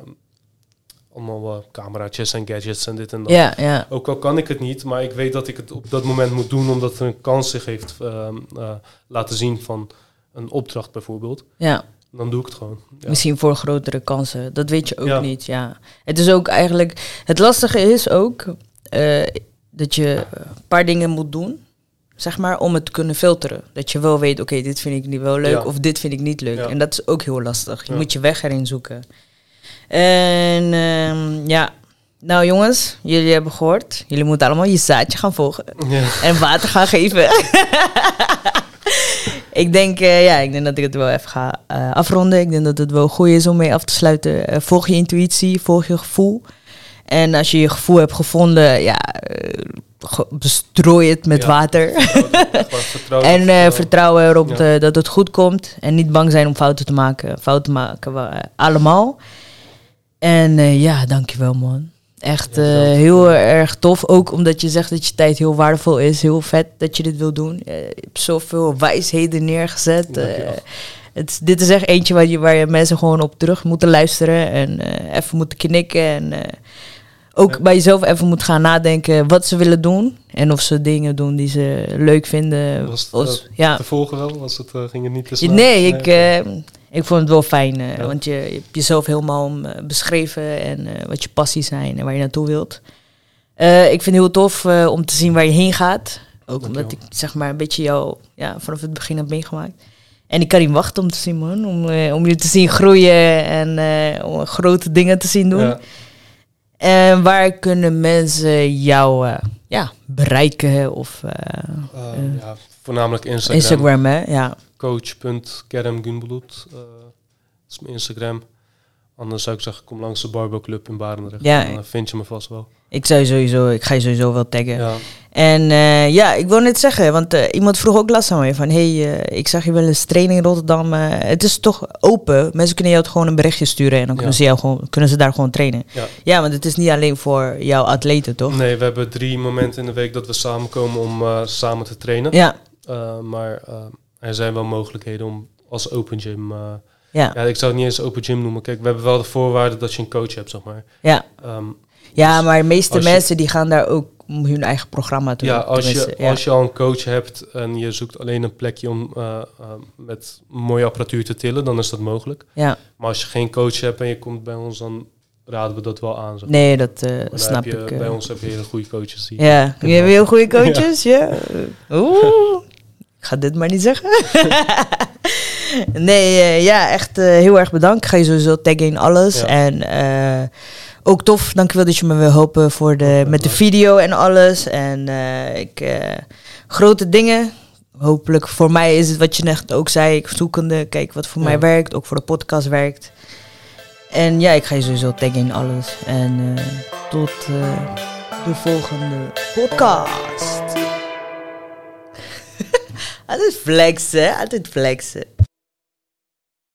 allemaal cameraatjes en gadgets en dit en dat. ja, ja. Ook al kan ik het niet, maar ik weet dat ik het op dat moment moet doen omdat er een kans zich heeft ehm, eh, laten zien van een opdracht bijvoorbeeld. ja. Dan doe ik het gewoon. Ja. Misschien voor grotere kansen. Dat weet je ook Ja. niet, ja. Het is ook eigenlijk... Het lastige is ook dat je een paar dingen moet doen, zeg maar, om het te kunnen filteren. Dat je wel weet, oké, dit vind ik niet wel leuk Ja. of dit vind ik niet leuk. Ja. En dat is ook heel lastig. Je Ja. moet je weg erin zoeken. En ehm, ja, Nou jongens, jullie hebben gehoord. Jullie moeten allemaal je zaadje gaan volgen. En water gaan geven. ik, denk, eh, ja, ik denk dat ik het wel even ga eh, afronden. Ik denk dat het wel goed is om mee af te sluiten. Eh, volg je intuïtie, volg je gevoel. En als je je gevoel hebt gevonden, ja, eh, bestrooi het met Ja. water. Vertrouwen. En eh, vertrouwen erop Ja. de- dat het goed komt. En niet bang zijn om fouten te maken. Fouten maken we eh, allemaal. En eh, ja, dankjewel man. Echt heel erg tof. Ook omdat je zegt dat je tijd heel waardevol is. Heel vet dat je dit wil doen. Je hebt zoveel wijsheden neergezet. Het, dit is echt eentje waar je, waar je mensen gewoon op terug moeten luisteren. En even moeten knikken. En ook Ja. bij jezelf even moeten gaan nadenken wat ze willen doen. En of ze dingen doen die ze leuk vinden. Was het, Als- eh, ja. Te volgen wel? Was het, eh, ging het niet te snel? Nee, ik, eh, ik vond het wel fijn. Ja. Want je, je hebt jezelf helemaal eh, beschreven en wat je passies zijn en waar je naartoe wilt. Ik vind het heel tof om te zien waar je heen gaat. Ook omdat ik zeg maar een beetje jou ja, vanaf het begin heb meegemaakt. En ik kan niet wachten om te zien, man. Om, om je te zien groeien en om grote dingen te zien doen. Ja. En waar kunnen mensen jou eh, ja, bereiken? Of eh, Eh, Eh, ja, voornamelijk Instagram. Instagram, hè? Ja. Coach.kermgunbeloed. eh dat is mijn Instagram. Anders zou ik zeggen, kom langs de Barbo Club in Barendrecht. Ja. Dan eh, vind je me vast wel. Ik, zou sowieso, ik ga je sowieso wel taggen. Ja, En eh, ja, ik wil net zeggen, want eh, iemand vroeg ook last aan mij van... hey, ik zag je wel eens trainen in Rotterdam. het is toch open? Mensen kunnen jou gewoon een berichtje sturen... en dan kunnen, Ja. ze, jou gewoon, kunnen ze daar gewoon trainen. Ja. ja, want het is niet alleen voor jouw atleten, toch? Nee, we hebben drie momenten in de week dat we samenkomen om samen te trainen. Ja, maar er zijn wel mogelijkheden om als open gym... ja, ja, ik zou het niet eens open gym noemen. Kijk, we hebben wel de voorwaarde dat je een coach hebt, zeg maar. ja. Ehm, Ja, Dus maar de meeste je- mensen die gaan daar ook hun eigen programma te ja, als je, ja. als je al een coach hebt en je zoekt alleen een plekje om eh, eh, met mooie apparatuur te tillen, dan is dat mogelijk. ja. Maar als je geen coach hebt en je komt bij ons, dan raden we dat wel aan. Zeg. Nee, dat eh, snap je, ik. eh. Bij ons heb je hele goede coaches. Die Ja, je hebt heel goede coaches, ja. Oeh, ik ga dit maar niet zeggen. nee, eh, ja, echt eh, heel erg bedankt. Ik ga je sowieso taggen in alles. Ja. En eh, ook tof, dankjewel dat je me wil helpen voor de, met de video en alles. En ik, grote dingen. Hopelijk voor mij is het wat je net ook zei. Ik zoekende, kijk wat voor Ja. mij werkt, ook voor de podcast werkt. En ja, ik ga je sowieso taggen in alles. En tot de volgende podcast. Altijd flexen? Altijd flexen.